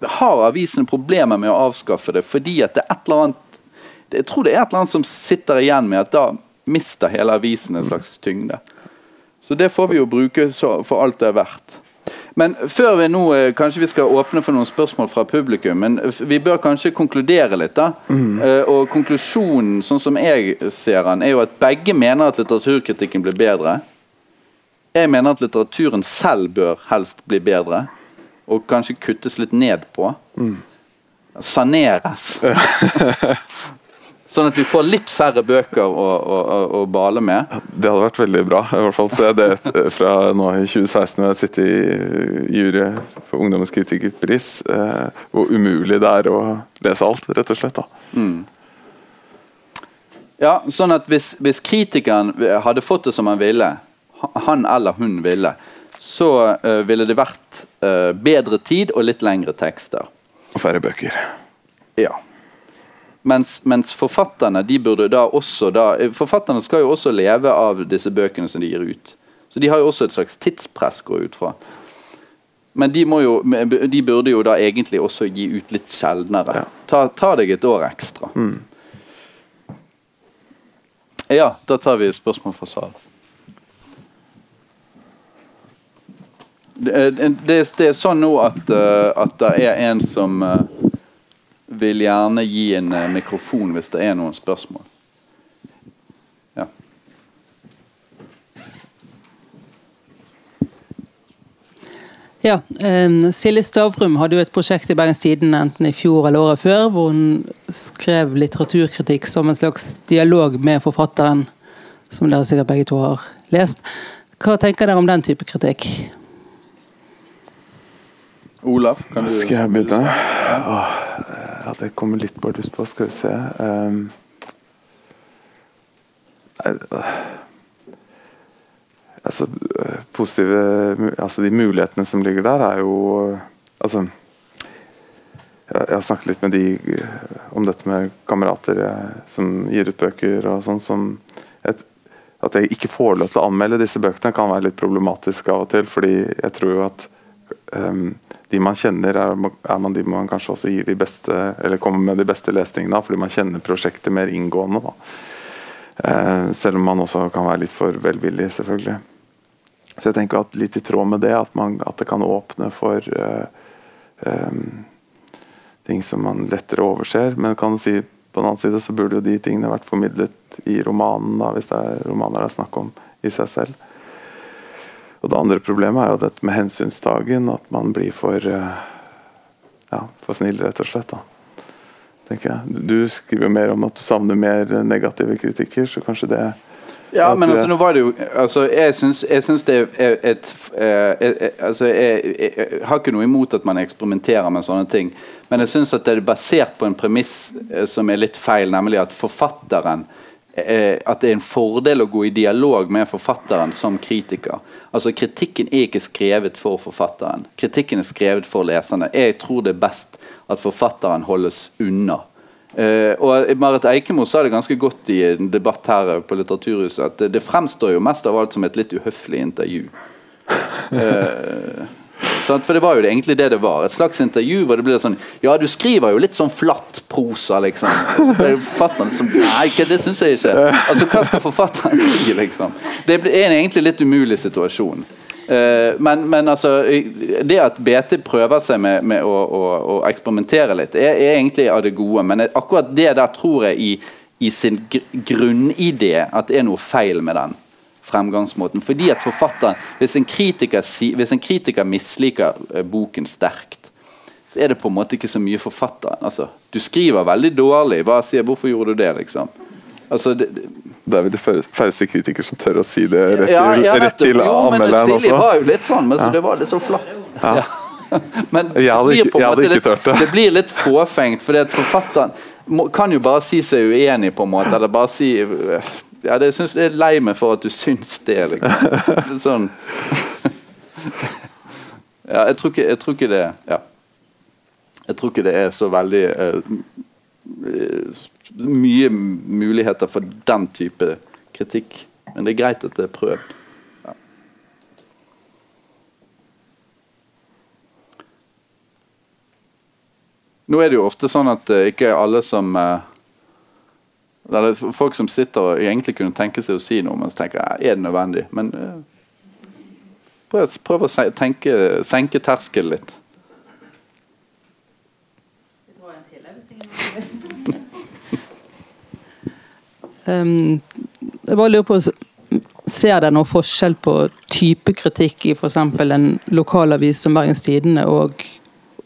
A: har avisene problemer med å avskaffe det fordi at det er et eller annet Jeg tror det er et eller annet som sitter igjen med at da mister hele avisen en slags tyngde. Så det får vi jo bruke for alt det er verdt. Men før vi nå eh, kanskje vi skal åpne for noen spørsmål fra publikum, men vi bør kanskje konkludere litt. da. Mm. og konklusjonen, sånn som jeg ser den, er jo at begge mener at litteraturkritikken blir bedre. Jeg mener at litteraturen selv bør helst bli bedre, og kanskje kuttes litt ned på. Mm. Saneres. Sånn at vi får litt færre bøker å, å, å, bale med.
B: Det hadde vært veldig bra. I hvert fall så er det fra nå i 2016 når jeg sitter i jury for Ungdommens kritikerpris, eh, hvor umulig det er å lese alt, rett og slett. Mm.
A: Ja, sånn at hvis, hvis, kritikeren hadde fått det som han ville, han eller hun ville, så uh, ville det vært uh, bedre tid og litt lengre tekster.
B: Og færre bøker.
A: Ja. Mens, mens, forfatterne de burde da også da, Forfatterne skal jo også leve av disse bøkene som de gir ut. Så de har jo også et slags tidspress gå ut fra. Men de, jo, de, burde jo da egentlig også gi ut litt sjeldnere. Ta, ta deg et år ekstra. Mm. Ja, da tar vi spørsmål fra salen. Det, det, det, er sånn nå at, uh, at det er en som vil gjerne gi en uh, mikrofon hvis det er noen spørsmål. Ja.
C: Ja, um, Silje Stavrum hadde jo et prosjekt i Bergens Tidende enten i fjor eller året før, hvor hun skrev litteraturkritikk som en slags dialog med forfatteren, som dere sikkert begge to har lest. Hva tenker dere om den type kritikk?
A: Olav, kan du
B: Skal jeg begynne? Ja. Ja, det kommer litt bardus på. Skal vi se um, altså, positive altså De mulighetene som ligger der, er jo Altså jeg, har snakket litt med de om dette med kamerater jeg, som gir ut bøker og sånn, som et, At jeg ikke får lov til å anmelde disse bøkene, kan være litt problematisk av og til. fordi jeg tror jo at um, de man kjenner, er, man de man kanskje også gir de beste, eller kommer med de beste lesningene av, fordi man kjenner prosjektet mer inngående. Eh, selv om man også kan være litt for velvillig, selvfølgelig. Så jeg tenker at litt i tråd med det, at, man, at det kan åpne for eh, eh, ting som man lettere overser. Men kan du si, på den annen side så burde jo de tingene vært formidlet i romanen, da, hvis det er romaner det er snakk om i seg selv. Og Det andre problemet er jo dette med hensynstagen, at man blir for, eh, ja, for snill, rett og slett. da. tenker jeg. Du skriver mer om at du savner mer negative kritikker, så kanskje det
A: ja, men altså, nå var det jo altså, Jeg syns det er et, et, et, et altså, jeg, jeg, jeg, har ikke noe imot at man eksperimenterer med sånne ting, men jeg syns det er basert på en premiss eh, som er litt feil, nemlig at forfatteren eh, At det er en fordel å gå i dialog med forfatteren som kritiker. Altså Kritikken er ikke skrevet for forfatteren. Kritikken er skrevet for leserne. Jeg tror det er best at forfatteren holdes unna. Uh, og Marit Eikemo sa det ganske godt i en debatt her på Litteraturhuset at det, det fremstår jo mest av alt som et litt uhøflig intervju. Uh, Sant? For det var jo egentlig det det var. Et slags intervju hvor det ble sånn Ja, du skriver jo litt sånn flatt prosa, liksom. Forfatteren som Nei, det syns jeg ikke. Altså, hva skal forfatteren si, liksom? Det er egentlig litt umulig situasjon. Uh, men, men, altså Det at BT prøver seg med, med å, å, å, eksperimentere litt, er, er, egentlig av det gode. Men akkurat det der tror jeg i, i sin gr grunnidé at det er noe feil med den fremgangsmåten. Fordi at forfatteren Hvis en kritiker, hvis en kritiker misliker uh, boken sterkt, så er det på en måte ikke så mye forfatteren. Altså, du skriver veldig dårlig. Hva sier, hvorfor gjorde du det, liksom? Altså, det,
B: det er vel de færreste kritikere som tør å si det rett til, ja, ja, rett til anmelderen
A: også. Silje var jo litt sånn, men så det var litt så flatt. Ja.
B: men jeg hadde ikke, jeg hadde ikke tørt det.
A: Det blir litt fåfengt, fordi at forfatteren må, kan jo bare si seg uenig, på en måte. Eller bare si ja, det synes Jeg er lei meg for at du syns det, liksom. Litt sånn Ja, jeg tror ikke, jeg tror ikke det Ja. Jeg tror ikke det er så veldig uh, mye muligheter for den type kritikk. Men det er greit at det er prøvd. Ja. Nå er det jo ofte sånn at uh, ikke alle som uh, eller folk som sitter og egentlig kunne tenke seg å si noe, men så tenker er det nødvendig? Men uh, prøv, prøv, å tenke, senke terskelen litt.
C: Um, jeg bare lurer på Ser dere noen forskjell på type kritikk i f.eks. en lokalavis som Bergens Tidende og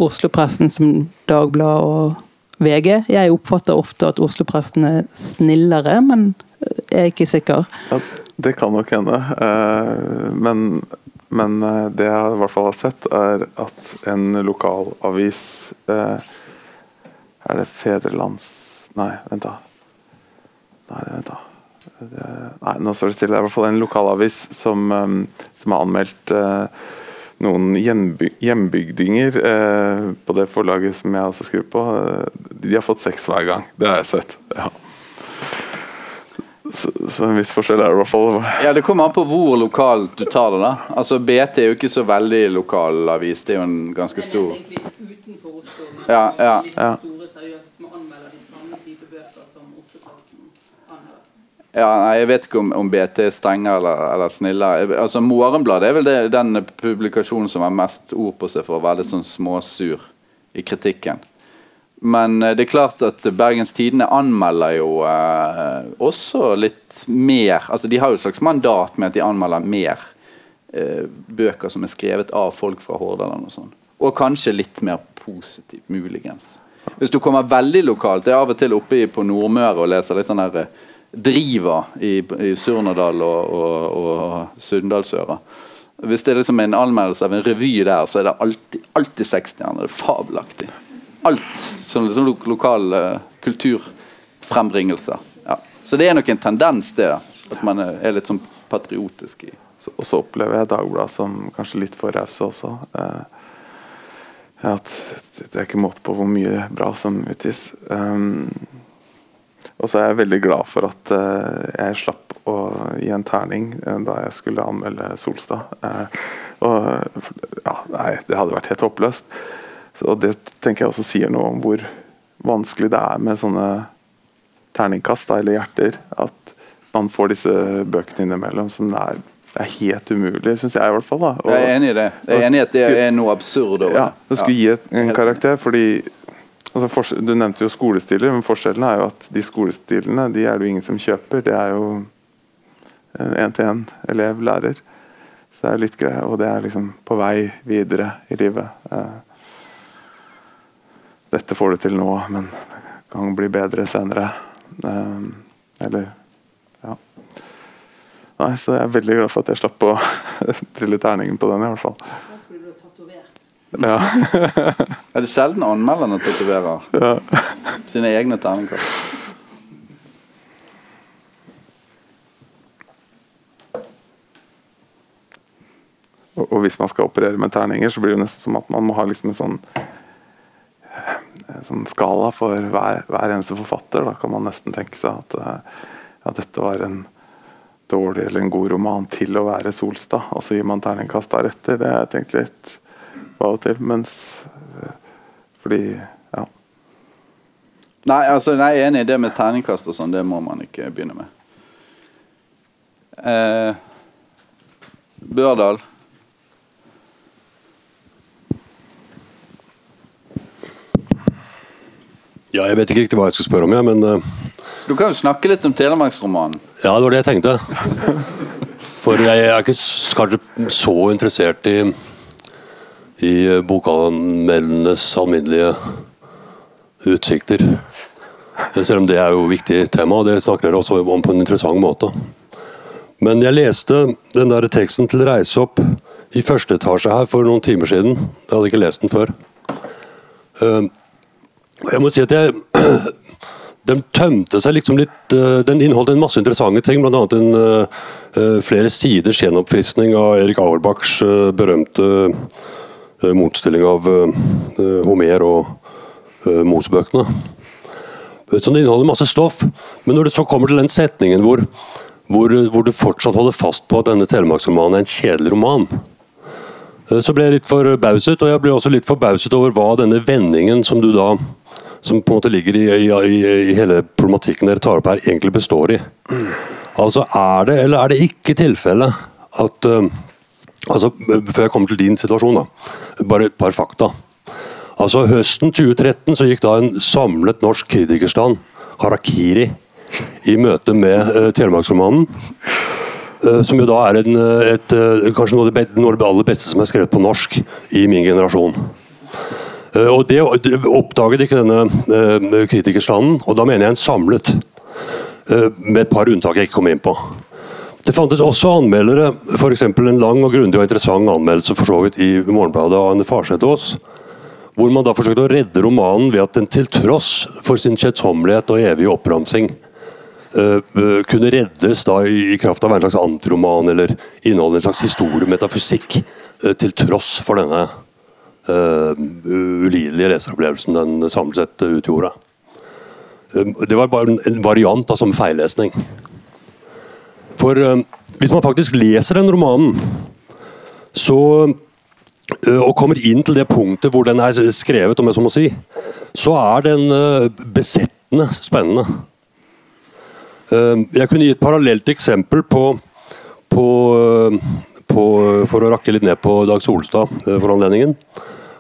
C: Oslo-pressen som Dagbladet og VG? Jeg oppfatter ofte at Oslo-presten er snillere, men jeg er ikke sikker.
B: Ja, det kan nok hende. Eh, men, men, eh, det jeg i hvert fall har sett, er at en lokalavis eh, Er det Fedrelands... Nei, vent, da. Nei, vent da. Nei, nå står det stille. Det er i hvert fall en lokalavis som, som har anmeldt noen hjemby hjembygdinger eh, på det forlaget som jeg også skriver på. Uh, de har fått seks hver gang. Det har jeg sett. Ja. Så, så, en viss forskjell er det i hvert fall.
A: Ja, Det kommer an på hvor lokalt du tar det. da. Altså BT er jo ikke så veldig lokal avis. Det er jo en ganske stor Ja, ja. ja. Ja, nei, Jeg vet ikke om, om BT er strenge eller, eller snille. Altså, Morgenbladet er vel det, den publikasjonen som har mest ord på seg for å være litt sånn småsur i kritikken. Men eh, det er klart at Bergens Tidende anmelder jo eh, også litt mer altså De har jo et slags mandat med at de anmelder mer eh, bøker som er skrevet av folk fra Hordaland. Og sånn. Og kanskje litt mer positivt, muligens. Hvis du kommer veldig lokalt Jeg er av og til oppe på Nordmøre og leser litt sånn her eh, driver i, i Surnadal og, og, og Sunndalsøra. Hvis det er liksom en anmeldelse av en revy der, så er det alltid, alltid sekstjerner. Det er fabelaktig. Alt som liksom, lokale kulturfrembringelser. Ja. Så det er nok en tendens, det. At man er litt sånn patriotisk i
B: så, Og så opplever jeg Dagbladet som kanskje litt for rause også. Eh, at det er ikke måte på hvor mye bra som utgis. Um, og så er jeg veldig glad for at uh, jeg slapp å gi en terning uh, da jeg skulle anmelde Solstad. Uh, og ja, nei, det hadde vært helt håpløst. Og det tenker jeg også sier noe om hvor vanskelig det er med sånne terningkast eller hjerter. At man får disse bøkene innimellom som det er, det er helt umulig, syns jeg i hvert fall. Da.
A: Og, jeg er enig i det. Jeg er enig i at det er noe absurd over
B: ja, det. skulle gi et, en karakter, fordi Altså du nevnte jo skolestiler, men forskjellen er jo at de skolestilene de er det jo ingen som kjøper. Det er jo én-til-én elev-lærer. Så det er litt greit, og det er liksom på vei videre i livet. Eh, dette får du til nå, men det kan bli bedre senere. Eh, eller ja. Nei, så jeg er veldig glad for at jeg slapp å trille terningen på den, i hvert fall.
A: Ja. er det sjelden anmelderne tatoverer ja. sine egne terningkast?
B: Og, og, hvis man skal operere med terninger, så blir det nesten som at man må ha liksom en sånn, en sånn skala for hver, hver, eneste forfatter. Da kan man nesten tenke seg at ja, dette var en dårlig eller en god roman til å være Solstad, og så gir man terningkast deretter. Det er tenkt litt av og til. Mens eh, Fordi Ja.
A: Nei, altså, nei, jeg er enig i det med terningkast og sånn. Det må man ikke begynne med. Eh, Børdal.
D: Ja, jeg vet ikke riktig hva jeg skal spørre om, jeg, men uh,
A: Så Du kan jo snakke litt om Telemarksromanen.
D: ja, det var det jeg tenkte. For jeg er ikke så interessert i, i eh, bokanmeldernes alminnelige utsikter. Selv om det er jo et viktig tema, og det snakker dere også om på en interessant måte. Men jeg leste den der teksten til Reise opp i første etasje her for noen timer siden. Jeg hadde ikke lest den før. Eh, jeg må si at jeg den tømte seg liksom litt eh, Den inneholdt en masse interessante ting, bl.a. en flere siders gjenoppfriskning av Erik Auerbachs berømte motstilling av eh, eh, Homer og uh, Mosebøkene. Så det inneholder masse stoff, men når det så kommer til den setningen hvor, hvor, hvor du fortsatt holder fast på at denne telemarksromanen er en kjedelig roman, eh, så ble jeg litt forbauset, og jeg ble også litt forbauset over hva denne vendingen som du da som på en måte ligger i, i, i, i hele problematikken dere tar opp her, egentlig består i. Altså, Er det eller er det ikke tilfelle at eh, altså, Før jeg kommer til din situasjon, da. Bare et par fakta. Altså, Høsten 2013 så gikk da en samlet norsk kritikerstand, harakiri, i møte med uh, Telemarksromanen. Uh, som jo da er en, eh, et, uh, kanskje noe av, det, noe av det aller beste som er skrevet på norsk i min generasjon. Uh, Og Det oppdaget ikke denne kritikerstanden, og da mener jeg en samlet. Med et par unntak jeg ikke kommer inn på. Det fantes også anmeldere, f.eks. en lang og grundig og interessant anmeldelse for så vidt i Morgenbladet av Anne Farsetås, hvor man da forsøkte å redde romanen ved at den til tross for sin kjedsommelighet og evige oppramsing eh, eh, kunne reddes da i, kraft av en slags antiroman eller inneholde en slags historiemetafysikk Uh, til tross for denne uh, ulidelige leseropplevelsen den samlet sett uh, utgjorde. Det var bare en variant av som feillesning. For um, hvis man faktisk leser den romanen, så uh, og kommer inn til det punktet hvor den er skrevet, om jeg så må si, så er den uh, besettende spennende. Jeg kunne gi et parallelt eksempel på, på, på For å rakke litt ned på Dag Solstad for anledningen.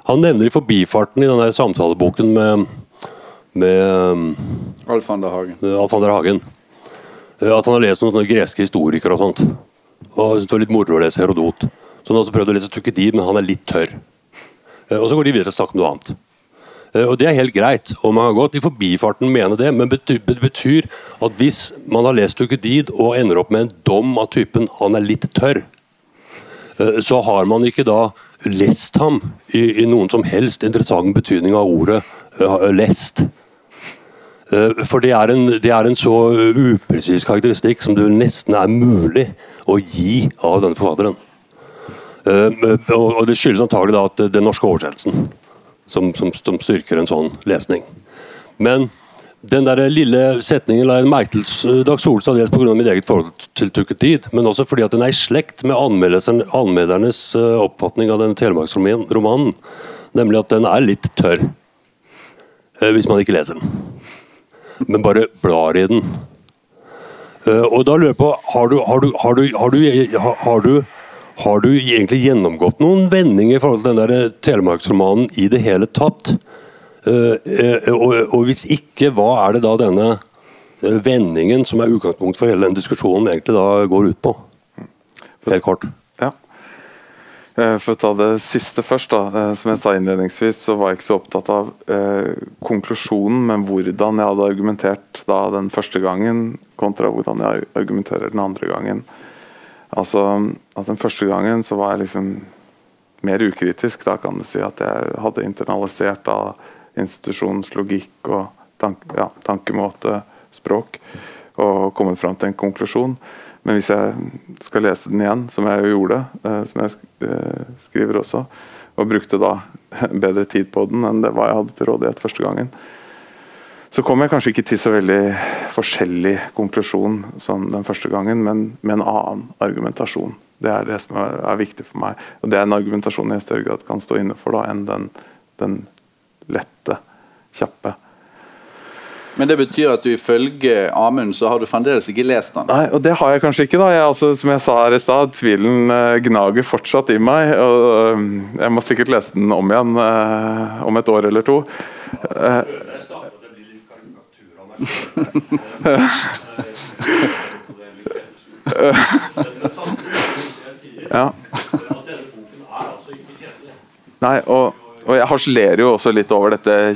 D: Han nevner i forbifarten i denne samtaleboken med, med
A: Alf Ander Hagen.
D: Alf Ander Hagen uh, at han har lest noen greske historikere og sånt. Og syntes det var litt moro å lese Herodot. Så han har også prøvd å lese Tukkedid, men han er litt tørr. Uh, Og så går de videre og snakker om noe annet. Eh, Og Det er helt greit, og man kan godt i forbifarten mene det, men det betyr at hvis man har lest Tukkedid og ender opp med en dom av typen 'han er litt tørr', eh, så har man ikke da lest ham i, i noen som helst interessant betydning av ordet eh, 'lest'. Eh, For det er, en, det er en så upresis karakteristikk som det nesten er mulig å gi av denne forfatteren. Eh, Og det skyldes antagelig da at den norske oversettelsen som, som, som styrker en sånn lesning. Men den der lille setningen la jeg merke til Dag Solstad dels pga. mitt eget forhold til Tukkedid, men også fordi at den er i slekt med anmeldernes eh, oppfatning av den telemarksromanen. Nemlig at den er litt tørr. eh, Hvis man ikke leser den. Men bare blar i den. Eh, Og da lurer jeg på Har du, har du, har du, har du, har, har du har du egentlig gjennomgått noen vendinger i forhold til den der telemarksromanen i det hele tatt? Eh, eh, og, og hvis ikke, hva er det da denne vendingen som er utgangspunkt for hele den diskusjonen egentlig da går ut på? Helt kort.
B: Eh, For å ta det siste først, da. eh, Som jeg sa innledningsvis, så var jeg ikke så opptatt av eh, konklusjonen, men hvordan jeg hadde argumentert da den første gangen, kontra hvordan jeg argumenterer den andre gangen. Altså, at Den første gangen så var jeg liksom mer ukritisk. Da kan du si at jeg hadde internalisert da institusjonens logikk og tank, ja, tankemåte, språk, og kommet fram til en konklusjon. Men hvis jeg skal lese den igjen, som jeg jo gjorde, eh, som jeg eh, skriver også, og brukte da bedre tid på den enn det hva jeg hadde til rådighet første gangen, så kom jeg kanskje ikke til så veldig forskjellig konklusjon som den første gangen, men med en annen argumentasjon. Det er det som er viktig for meg. Og det er en argumentasjon jeg i større grad kan stå inne for da, enn den, den lette, kjappe.
A: Men det betyr at du ifølge Amund så har du fremdeles ikke lest den?
B: Nei, og det har jeg kanskje ikke. da. Jeg, altså, som jeg sa her i stad, tvilen uh, gnager fortsatt i meg. og uh, Jeg må sikkert lese den om igjen uh, om et år eller to. ja. Nei, og, og jeg harselerer jo også litt over dette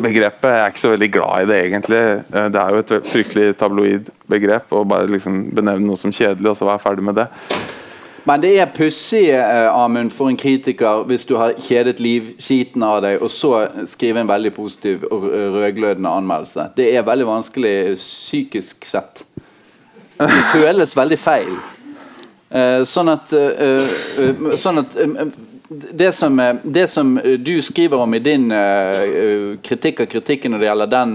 B: kjedsomhetsbegrepet. Jeg er ikke så veldig glad i det, egentlig. Eh, det er jo et fryktelig tabloid begrep å bare liksom benevne noe som kjedelig, og så være ferdig med det.
A: Men det er pussig, eh, Amund, for en kritiker hvis du har kjedet livskiten av deg, og så skrive en veldig positiv og rødglødende anmeldelse. Det er veldig vanskelig psykisk sett. Det føles veldig feil. Uh, sånn at, sånn at det som, det som, du skriver om i din kritikk av kritikken når det gjelder den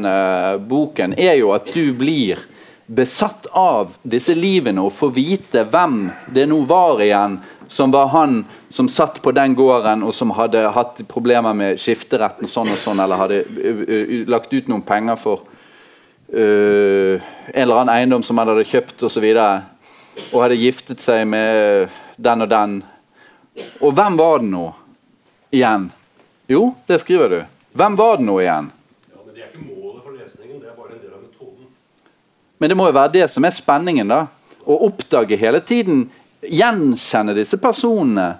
A: boken, er jo at du blir besatt av disse livene og får vite hvem det nå var igjen som var han som satt på den gården og som hadde hatt problemer med skifteretten sånn og sånn, eller hadde lagt ut noen penger for uh, en eller annen eiendom som han hadde kjøpt osv. Og, så og hadde giftet seg med den og den. Og hvem var det nå igjen? Jo, det skriver du. Hvem var det nå igjen?
E: Ja, men Det er ikke målet for lesningen, det er bare en del av metoden.
A: Men det må jo være det som er spenningen, da. Å oppdage hele tiden, gjenkjenne disse personene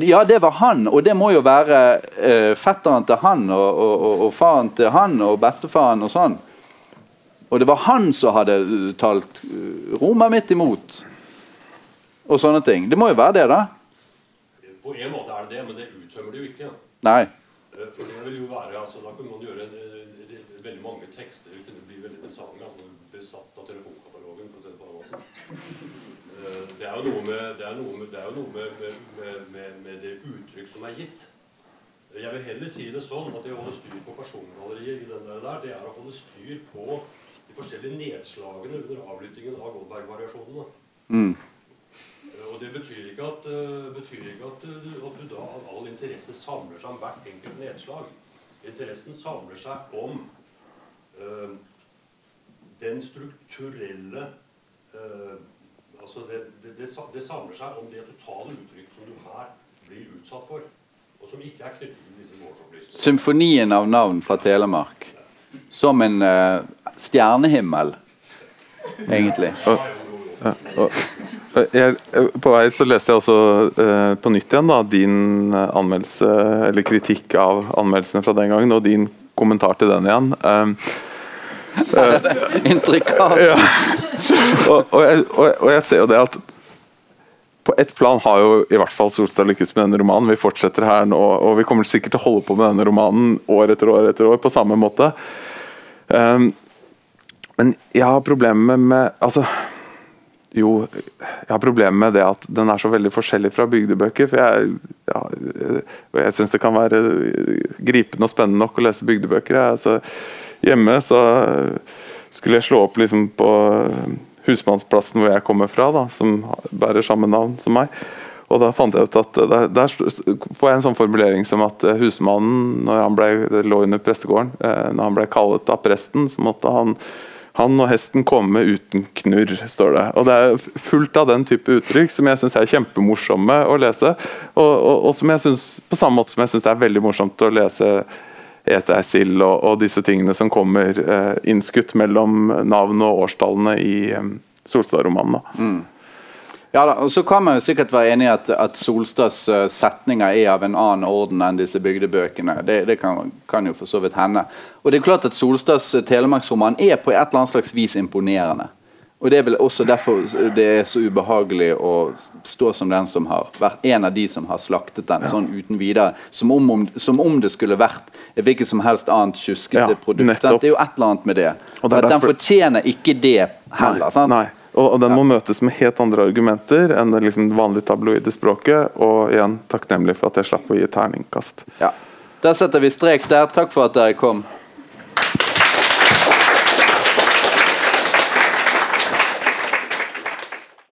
A: ja, det var han, og det må jo være uh, fetteren til han og, og, og, faren til han og bestefaren og sånn. Og det var han som hadde talt uh, Roma midt imot. Og sånne ting. Det må jo være det, da?
E: På en måte er det det, men det uttømmer det jo ikke.
A: Nei.
E: Uh, for det vil jo være, altså Da kunne man gjøre veldig mange tekster. Det kunne bli veldig. Altså, besatt av telefonkatalogen, for å si det på den måten. Det er jo noe med, det noe med, det noe med, med, med det uttrykk som er gitt. Jeg vil heller si det sånn at det å holde styr på persongalleriet i den der, det er å holde styr på de forskjellige nedslagene under avlyttingen av Goldberg-variasjonene. Mm. Og det betyr ikke, at, betyr ikke at, at, du da av all interesse samler seg om hvert enkelt nedslag. Interessen samler seg om øh, den strukturelle øh, altså det, det, det, det, samler seg om det totale uttrykk som du her blir utsatt for, og som ikke er knyttet til disse gårdsopplysningene.
A: Symfonien av navn fra Telemark. Som en øh, stjernehimmel, egentlig. Og,
B: ja, og, jeg, på vei så leste jeg også uh, på nytt igjen da, din anmeldelse, eller kritikk av anmeldelsene fra den gangen, og din kommentar til den igjen. Um,
A: Intrikat.
B: ja. og, og, jeg, og, jeg, ser jo det at på ett plan har jo i hvert fall Solstad lykkes med denne romanen. Vi fortsetter her nå, og vi kommer sikkert til å holde på med denne romanen år etter år etter år på samme måte. Um, men jeg har problemer med Altså jo, jeg har problemer med det at den er så veldig forskjellig fra bygdebøker. for Jeg, ja, jeg syns det kan være gripende og spennende nok å lese bygdebøker. Jeg, altså, hjemme så skulle jeg slå opp liksom på husmannsplassen hvor jeg kommer fra, da, som bærer samme navn som meg. Og da fant jeg ut at der, der får jeg en sånn formulering som at eh, husmannen, når han ble, det lå under prestegården, eh, når han ble kallet av presten, så måtte han han og hesten komme uten knurr, står det. Og Det er fullt av den type uttrykk som jeg syns er kjempemorsomme å lese. Og, og, og som jeg synes, på samme måte som jeg syns det er veldig morsomt å lese ete ei sild og, og, disse tingene som kommer eh, innskutt mellom navn og årstallene i eh, Solstad-romanen.
A: Mm. Ja da, og Så kan man jo sikkert være enig i at, at Solstads uh, setninger er av en annen orden enn disse bygdebøkene. Det, det kan, kan, jo for så vidt hende. Og det er klart at Solstads uh, telemarksroman er på et eller annet slags vis imponerende. Og Det er vel også derfor det er så ubehagelig å stå som den som har vært en av de som har slaktet den, ja. sånn uten videre. Som om, om, som om, det skulle vært et hvilket som helst annet tjuskete ja, produkt. Sant? Det er jo et eller annet med det. Og, det og at Den fortjener ikke det heller.
B: Nei, nei. Og, Den må møtes med helt andre argumenter enn det liksom vanlige tabloide språket. Og igjen takknemlig for at jeg slapp å gi terningkast.
A: Ja. Da setter vi strek der. Takk for at dere kom.